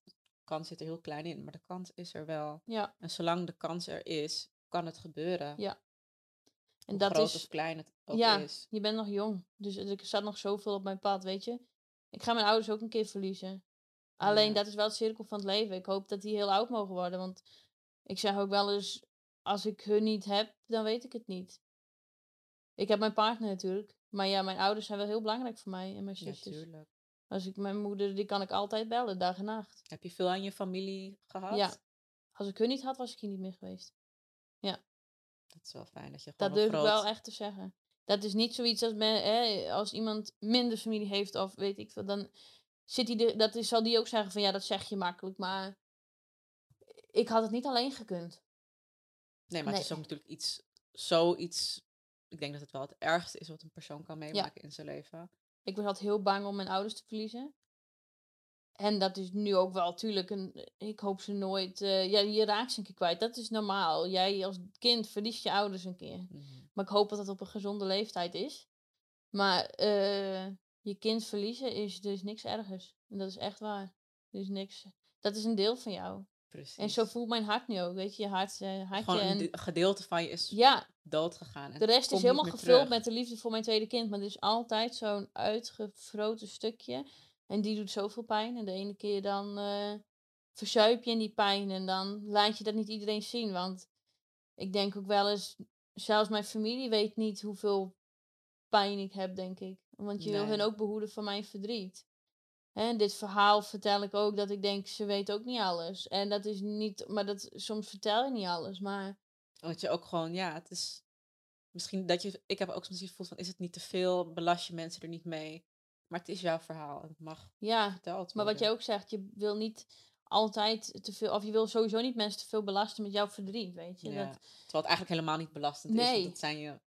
kans zit er heel klein in. Maar de kans is er wel. Ja, En zolang de kans er is, kan het gebeuren. Ja, en Hoe dat groot is, of klein het ook ja, is. je bent nog jong. Dus er staat nog zoveel op mijn pad, weet je. Ik ga mijn ouders ook een keer verliezen. Alleen Ja. dat is wel het cirkel van het leven. Ik hoop dat die heel oud mogen worden. Want ik zeg ook wel eens, als ik hun niet heb, dan weet ik het niet. Ik heb mijn partner natuurlijk. Maar ja, mijn ouders zijn wel heel belangrijk voor mij en mijn Ja, zusjes. tuurlijk. Als ik mijn moeder, die kan ik altijd bellen, dag en nacht. Heb je veel aan je familie gehad? Ja. Als ik hun niet had, was ik hier niet meer geweest. Dat is wel fijn dat je gewoon Dat durf groot... ik wel echt te zeggen. Dat is niet zoiets als, men, hè, als iemand minder familie heeft of weet ik veel, dan zit hij er, dat is, zal die ook zeggen van ja, dat zeg je makkelijk, maar ik had het niet alleen gekund. Nee, maar het is ook natuurlijk iets, zoiets... Ik denk dat het wel het ergste is wat een persoon kan meemaken in zijn leven. Ik was altijd heel bang om mijn ouders te verliezen. En dat is nu ook wel, natuurlijk, een, ik hoop ze nooit, eh, ja, je raakt ze een keer kwijt. Dat is normaal. Jij als kind verliest je ouders een keer. Mhm. Maar ik hoop dat dat op een gezonde leeftijd is. Maar eh, je kind verliezen is, is niks ergers. En dat is echt waar. Er is niks. Dat is een deel van jou. Precies. En zo voelt mijn hart nu ook. Weet je, je hart, hartje. Gewoon een En, de- gedeelte van je is ja, dood gegaan. de rest is helemaal gevuld terug. met de liefde voor mijn tweede kind. Maar er is altijd zo'n uitgefroten stukje. En die doet zoveel pijn. En de ene keer dan eh verzuip je in die pijn. En dan laat je dat niet iedereen zien. Want ik denk ook wel eens, zelfs mijn familie weet niet hoeveel pijn ik heb, denk ik. Want je wil hen ook behoeden van mijn verdriet. Hè, dit verhaal vertel ik ook dat ik denk, ze weet ook niet alles. En dat is niet, maar dat, soms vertel je niet alles. Maar Want je ook gewoon, ja, het is... Misschien dat je... Ik heb ook soms het gevoel van, is het niet te veel? Belast je mensen er niet mee? Maar het is jouw verhaal. en Het mag ja, verteld maar wat jij worden. ook zegt, je wil niet altijd te veel, of je wil sowieso niet mensen te veel belasten met jouw verdriet, weet je. Ja. Dat, Terwijl het eigenlijk helemaal niet belastend is. Want het zijn je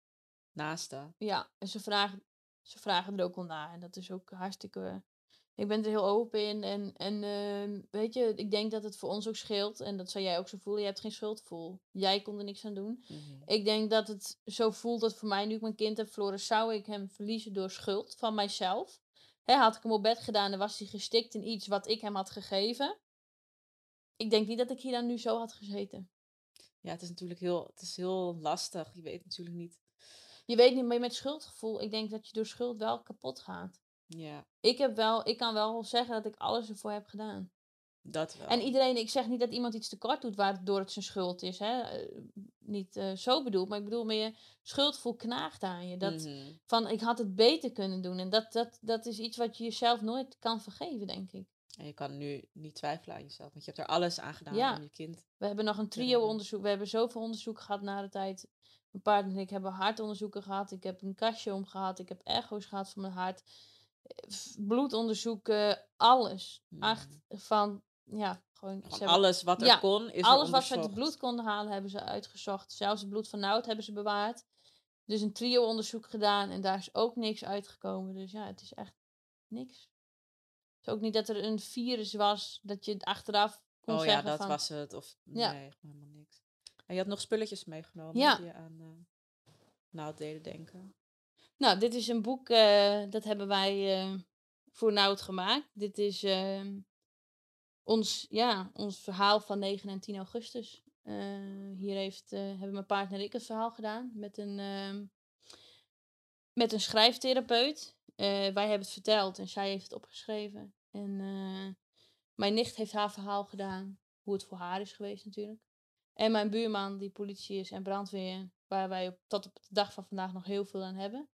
naaste. Ja, en ze vragen, ze vragen er ook wel naar. En dat is ook hartstikke. Ik ben er heel open in. En, en ehm, weet je, ik denk dat het voor ons ook scheelt. En dat zou jij ook zo voelen. Je hebt geen schuldgevoel. Jij kon er niks aan doen. Mhm. Ik denk dat het zo voelt dat voor mij, nu ik mijn kind heb verloren, zou ik hem verliezen door schuld van mijzelf. Hè, had ik hem op bed gedaan en was hij gestikt in iets wat ik hem had gegeven. Ik denk niet dat ik hier dan nu zo had gezeten. Ja, het is natuurlijk heel, het is heel lastig. Je weet natuurlijk niet. Je weet niet, maar met schuldgevoel, ik denk dat je door schuld wel kapot gaat. Ja, Ik, heb wel, ik kan wel zeggen dat ik alles ervoor heb gedaan. dat wel. En iedereen, ik zeg niet dat iemand iets tekort doet waardoor het zijn schuld is. Hè? eh, Niet eh, zo bedoeld, maar ik bedoel meer schuldgevoel knaagt aan je. Dat, Mhm. Van ik had het beter kunnen doen. En dat, dat, dat is iets wat je jezelf nooit kan vergeven, denk ik. En je kan nu niet twijfelen aan jezelf, want je hebt er alles aan gedaan Ja. om je kind. We hebben nog een trio-onderzoek. We hebben zoveel onderzoek gehad na de tijd. Mijn partner en ik hebben hartonderzoeken gehad. Ik heb een kastje om gehad. Ik heb echo's gehad van mijn hart. Bloedonderzoeken, alles. Echt van, ja, gewoon... hebben alles wat er ja, kon, is alles wat ze uit het bloed konden halen, hebben ze uitgezocht. Zelfs het bloed van Nout hebben ze bewaard. Dus een trio-onderzoek gedaan en daar is ook niks uitgekomen. Dus ja, het is echt niks. Het is ook niet dat er een virus was, dat je het achteraf kon Oh ja, dat van... was het. Of Ja. nee, helemaal niks. En je had nog spulletjes meegenomen Ja. die je aan eh nou het deden denken. Nou, dit is een boek, eh, dat hebben wij eh, voor Nout gemaakt. Dit is ehm, ons, ja, ons verhaal van 9 en 10 augustus. Eh, hier heeft, hebben mijn partner en ik het verhaal gedaan met een, ehm, met een schrijftherapeut. Wij hebben het verteld en zij heeft het opgeschreven. En mijn nicht heeft haar verhaal gedaan, hoe het voor haar is geweest natuurlijk. En mijn buurman, die politie is en brandweer, waar wij op, tot op de dag van vandaag nog heel veel aan hebben.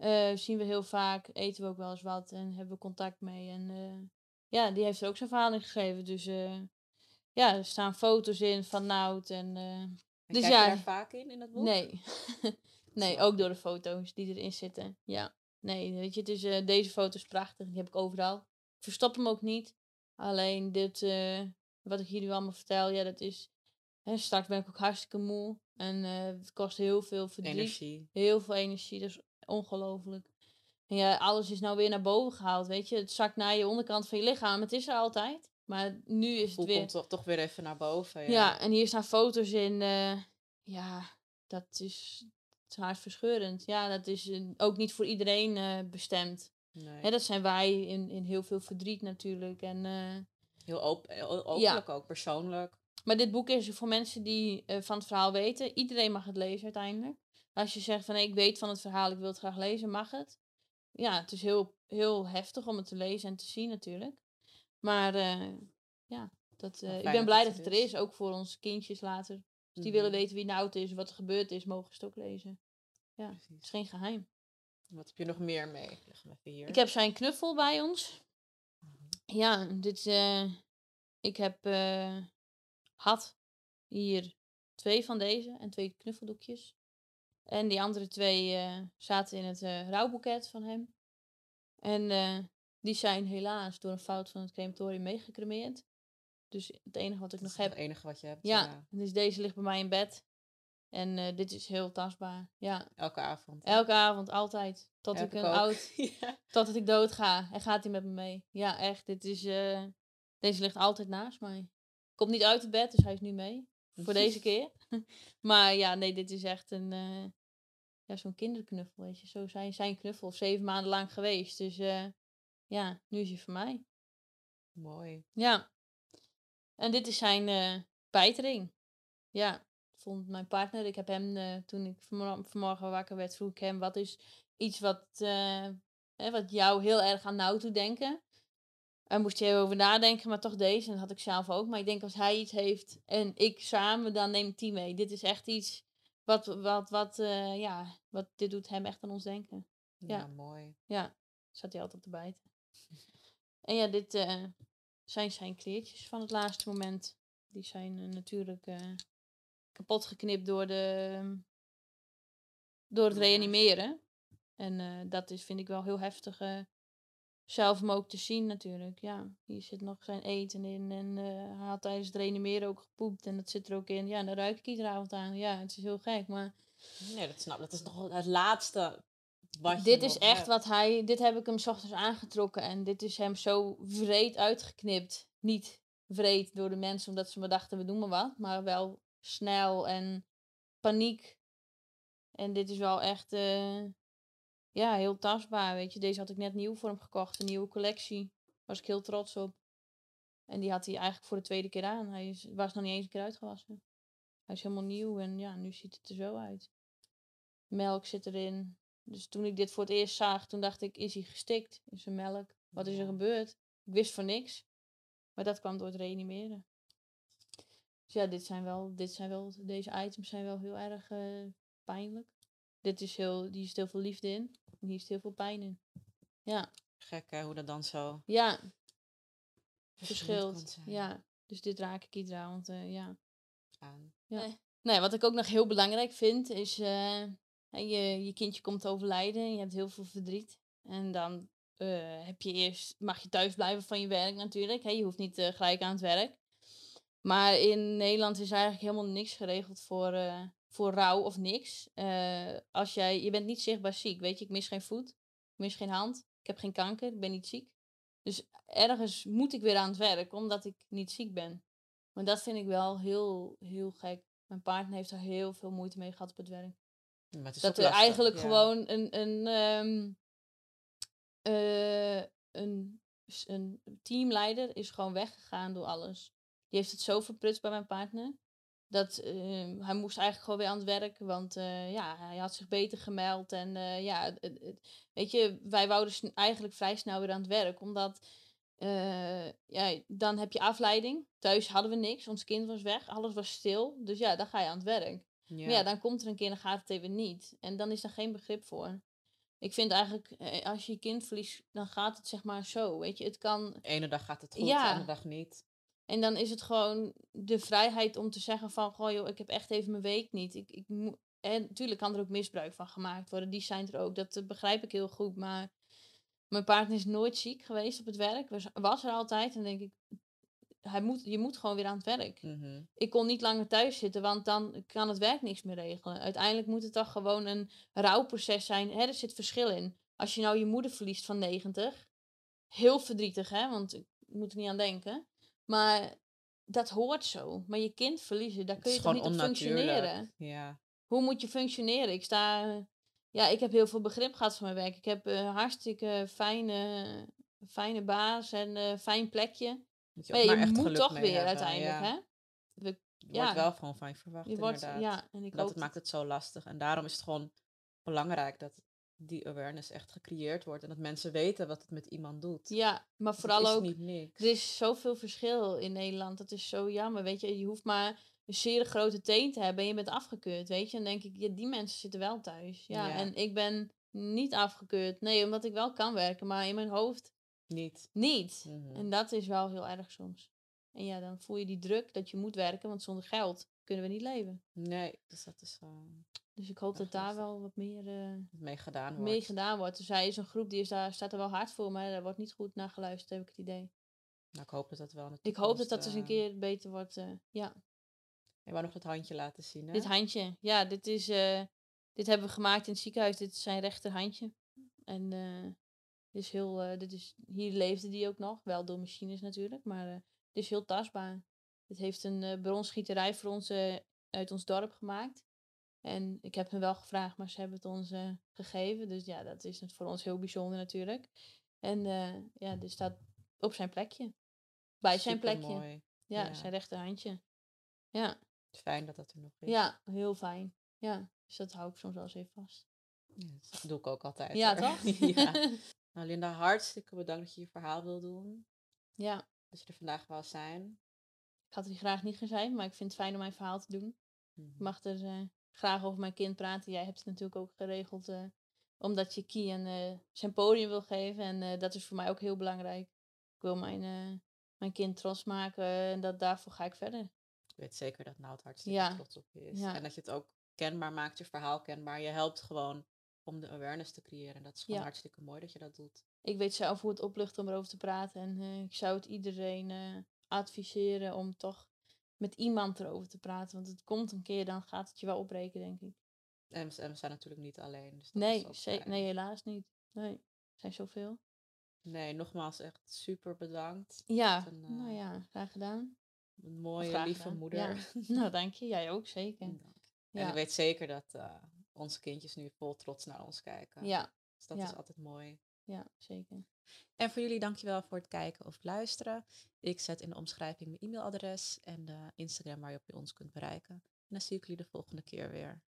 Eh, zien we heel vaak, eten we ook wel eens wat en hebben we contact mee. En eh, ja, die heeft er ook zijn verhaal in geschreven. Dus eh, ja, er staan foto's in van Nout. En, En Dus kijk ja, je daar vaak in, in het boek? nee, nee, ook door de foto's die erin zitten. Ja, nee, weet je, het is, deze foto is prachtig. Die heb ik overal. Ik verstop hem ook niet. Alleen dit, wat ik hier nu allemaal vertel, ja, dat is... Hè, straks ben ik ook hartstikke moe. En het kost heel veel verdriet. Energie. Heel veel energie, dat is ongelooflijk. Ja, alles is nou weer naar boven gehaald, weet je. Het zakt naar je onderkant van je lichaam. Het is er altijd. Maar nu is het weer... komt toch, toch weer even naar boven. Ja. Ja, en hier staan foto's in. eh, ja, dat is, hartverscheurend. Ja, dat is ook niet voor iedereen eh, bestemd. Nee. Hè, dat zijn wij in, in heel veel verdriet natuurlijk. En, eh, Heel op, heel openlijk ook, persoonlijk. maar dit boek is voor mensen die van het verhaal weten. Iedereen mag het lezen uiteindelijk. Als je zegt van ik weet van het verhaal, ik wil het graag lezen, mag het. Ja, het is heel, heel heftig om het te lezen en te zien natuurlijk. Maar eh, ja, dat, eh, ik ben blij dat het er is. Ook voor onze kindjes later. Als die willen Mhm. weten wie Nout is, wat er gebeurd is, mogen ze het ook lezen. Ja, het is geen geheim. Wat heb je nog meer mee? Ik hier. Heb zijn knuffel bij ons. Mhm. Ja, dit, eh, ik heb, had hier twee van deze en twee knuffeldoekjes. En die andere twee eh, zaten in het eh, rouwboeket van hem. En eh, die zijn helaas door een fout van het crematorium meegecremeerd. Dus het enige wat ik Dat nog is heb Het enige wat je hebt. Ja, dus deze ligt bij mij in bed. En dit is heel tastbaar. Ja, Elke avond. elke avond, altijd. Tot ik een oud, ja. totdat ik dood ga. En gaat hij met me mee. Ja, echt. Dit is, deze ligt altijd naast mij. Komt niet uit het bed, dus hij is nu mee. Voor deze keer. maar ja, nee, dit is echt een, ja, zo'n kinderknuffel, weet je. Zo zijn zijn knuffel. Zeven maanden lang geweest. Dus eh, ja, nu is hij voor mij. Mooi. Ja. En dit is zijn eh bijtering. Ja, vond mijn partner. Ik heb hem, eh, toen ik vanmor- vanmorgen wakker werd, vroeg ik hem, wat is iets wat, eh, hè, wat jou heel erg aan nou toe denken? Daar moest je over nadenken, maar toch deze. En dat had ik zelf ook. Maar ik denk als hij iets heeft en ik samen, dan neem ik die mee. Dit is echt iets wat, wat, wat, eh, ja, wat, dit doet hem echt aan ons denken. Ja, Ja. mooi. Ja, zat hij altijd op te bijten. En ja, dit eh, zijn zijn kleertjes van het laatste moment. Die zijn eh, natuurlijk kapot geknipt door, de, door het reanimeren. En dat is, vind ik wel heel heftige zelf hem ook te zien natuurlijk. Ja, hier zit nog zijn eten in. En eh, hij had tijdens het reanimeren ook gepoept. En dat zit er ook in. Ja, dan ruik ik iedere avond aan. Ja, het is heel gek. Maar Nee, dat snap ik. Dat is nog het laatste wat je dit is echt hebt. wat hij... Dit heb ik hem 's ochtends aangetrokken. En dit is hem zo vreed uitgeknipt. Niet vreed door de mensen omdat ze me dachten, we doen maar wat. Maar wel snel en paniek. En dit is wel echt... eh, ja, heel tastbaar, weet je. Deze had ik net nieuw voor hem gekocht. Een nieuwe collectie. Daar was ik heel trots op. En die had hij eigenlijk voor de tweede keer aan. Hij is, was nog niet eens een keer uitgewassen. Hij is helemaal nieuw en ja, nu ziet het er zo uit. Melk zit erin. Dus toen ik dit voor het eerst zag, toen dacht ik, is hij gestikt in zijn melk? Wat is er gebeurd? Ik wist van niks. Maar dat kwam door het reanimeren. Dus ja, dit zijn wel, dit zijn wel, deze items zijn wel heel erg eh, pijnlijk. Dit is heel, hier zit heel veel liefde in. En hier zit heel veel pijn in. Ja, Gek hè, hoe dat dan zo ja, verschilt. Ja, dus dit raak ik iedere avond, eh, ja. aan. Ja. Nee, wat ik ook nog heel belangrijk vind, is eh, je, je kindje komt te overlijden en je hebt heel veel verdriet. En dan eh, heb je eerst, mag je thuis blijven van je werk natuurlijk. Hè? Je hoeft niet eh, gelijk aan het werk. Maar in Nederland is eigenlijk helemaal niks geregeld voor, eh, voor rouw of niks. Eh, als jij, je bent niet zichtbaar ziek, weet je. Ik mis geen voet, ik mis geen hand, ik heb geen kanker, ik ben niet ziek. Dus ergens moet ik weer aan het werk, omdat ik niet ziek ben. Maar dat vind ik wel heel, heel gek. Mijn partner heeft er heel veel moeite mee gehad op het werk. Maar het is Dat er lastig, eigenlijk ja. gewoon een, een, ehm, eh, een, een teamleider is gewoon weggegaan door alles. Die heeft het zo verprutst bij mijn partner. Dat ehm, hij moest eigenlijk gewoon weer aan het werk. Want eh, ja, hij had zich beter gemeld. En eh, ja, weet je, wij wouden eigenlijk vrij snel weer aan het werk. Omdat eh, ja, dan heb je afleiding. Thuis hadden we niks. Ons kind was weg. Alles was stil. Dus ja, dan ga je aan het werk. Ja. Maar ja, dan komt er een keer en dan gaat het even niet. En dan is er geen begrip voor. Ik vind eigenlijk, als je je kind verliest, dan gaat het zeg maar zo. Weet je, het kan. De ene dag gaat het goed, Ja. de andere dag niet. En dan is het gewoon de vrijheid om te zeggen van, goh joh, ik heb echt even mijn week niet. Ik, ik en natuurlijk kan er ook misbruik van gemaakt worden. Die zijn er ook. Dat eh, begrijp ik heel goed. Maar mijn partner is nooit ziek geweest op het werk. Was, was er altijd. En dan denk ik, hij moet, je moet gewoon weer aan het werk. Mhm. ik kon niet langer thuis zitten, want dan kan het werk niks meer regelen. Uiteindelijk moet het toch gewoon een rouwproces zijn. Hè, er zit verschil in. Als je nou je moeder verliest van 90, heel verdrietig, hè, want ik moet er niet aan denken. Maar dat hoort zo. Maar je kind verliezen, daar kun je toch niet op functioneren? Ja. Hoe moet je functioneren? Ik sta... Ja, ik heb heel veel begrip gehad voor mijn werk. Ik heb een hartstikke fijne, fijne baas en een fijn plekje. Moet je Maar ja, je echt moet toch weer hebben, uiteindelijk, ja. hè? We, ja. wordt wel gewoon van je verwacht, je wordt, inderdaad. ja, en ik dat het maakt het zo lastig. En daarom is het gewoon belangrijk dat die awareness echt gecreëerd wordt. En dat mensen weten wat het met iemand doet. Ja, maar vooral ook, niet niks. er is zoveel verschil in Nederland. Dat is zo jammer, weet je. Je hoeft maar een zeer grote teen te hebben en je bent afgekeurd, weet je. En dan denk ik, ja, die mensen zitten wel thuis. Ja, Ja. en ik ben niet afgekeurd. Nee, omdat ik wel kan werken, maar in mijn hoofd Niet. niet. Mhm. En dat is wel heel erg soms. En ja, dan voel je die druk dat je moet werken, want zonder geld kunnen we niet leven. Nee, dus dat is uh, Dus ik hoop dat daar wel wat meer eh, mee gedaan wordt. mee gedaan wordt. Dus hij is een groep die is daar, staat er wel hard voor, maar daar wordt niet goed naar geluisterd, heb ik het idee. Nou, ik hoop dat dat wel Ik hoop dat dat eens een eh, keer beter wordt. eh, ja, Je wou nog het handje laten zien, hè? dit handje. Ja, dit is. eh, dit hebben we gemaakt in het ziekenhuis. Dit is zijn rechterhandje. En eh, dit is heel. eh, dit is, hier leefde die ook nog. Wel door machines natuurlijk. Maar eh, dit is heel tastbaar. Dit heeft een eh bronsgieterij voor ons eh, uit ons dorp gemaakt. En ik heb hen wel gevraagd, maar ze hebben het ons eh, gegeven. Dus ja, dat is het voor ons heel bijzonder natuurlijk. En ja, dit staat op zijn plekje. Bij zijn plekje. Ja, Ja. zijn rechterhandje. Ja. Fijn dat dat er nog is. Ja, heel fijn. Ja, dus dat hou ik soms wel eens even vast. Ja, dat doe ik ook altijd. Ja, hoor. toch? ja. Nou, Linda, hartstikke bedankt dat je je verhaal wil doen. ja, Dat je er vandaag wou zijn. Ik had er graag niet gezegd, maar ik vind het fijn om mijn verhaal te doen. Mhm. Ik mag er eh, graag over mijn kind praten. Jij hebt het natuurlijk ook geregeld, eh, omdat je Kian eh zijn podium wil geven. En dat is voor mij ook heel belangrijk. Ik wil mijn, mijn kind trots maken en dat, daarvoor ga ik verder. Ik weet zeker dat Nout hartstikke Ja. trots op je is. Ja. En dat je het ook kenbaar maakt, je verhaal kenbaar. Je helpt gewoon om de awareness te creëren. En dat is gewoon Ja. hartstikke mooi dat je dat doet. ik weet zelf hoe het oplucht om erover te praten. En ik zou het iedereen adviseren om toch met iemand erover te praten. Want het komt een keer, dan gaat het je wel opbreken, denk ik. En we, en we zijn natuurlijk niet alleen. Dus Nee, nee, helaas niet. Nee, er zijn zoveel. Nee, nogmaals echt super bedankt. Ja, een, nou eh, ja, graag gedaan. Een mooie, graag lieve gedaan. moeder. Ja. Nou, dank je. Jij ook, zeker. En Ja, ik weet zeker dat eh, onze kindjes nu vol trots naar ons kijken. ja, Dus dat is altijd mooi ja, zeker. En voor jullie dankjewel voor het kijken of luisteren. Ik zet in de omschrijving mijn e-mailadres en de Instagram waar je op je ons kunt bereiken. En dan zie ik jullie de volgende keer weer.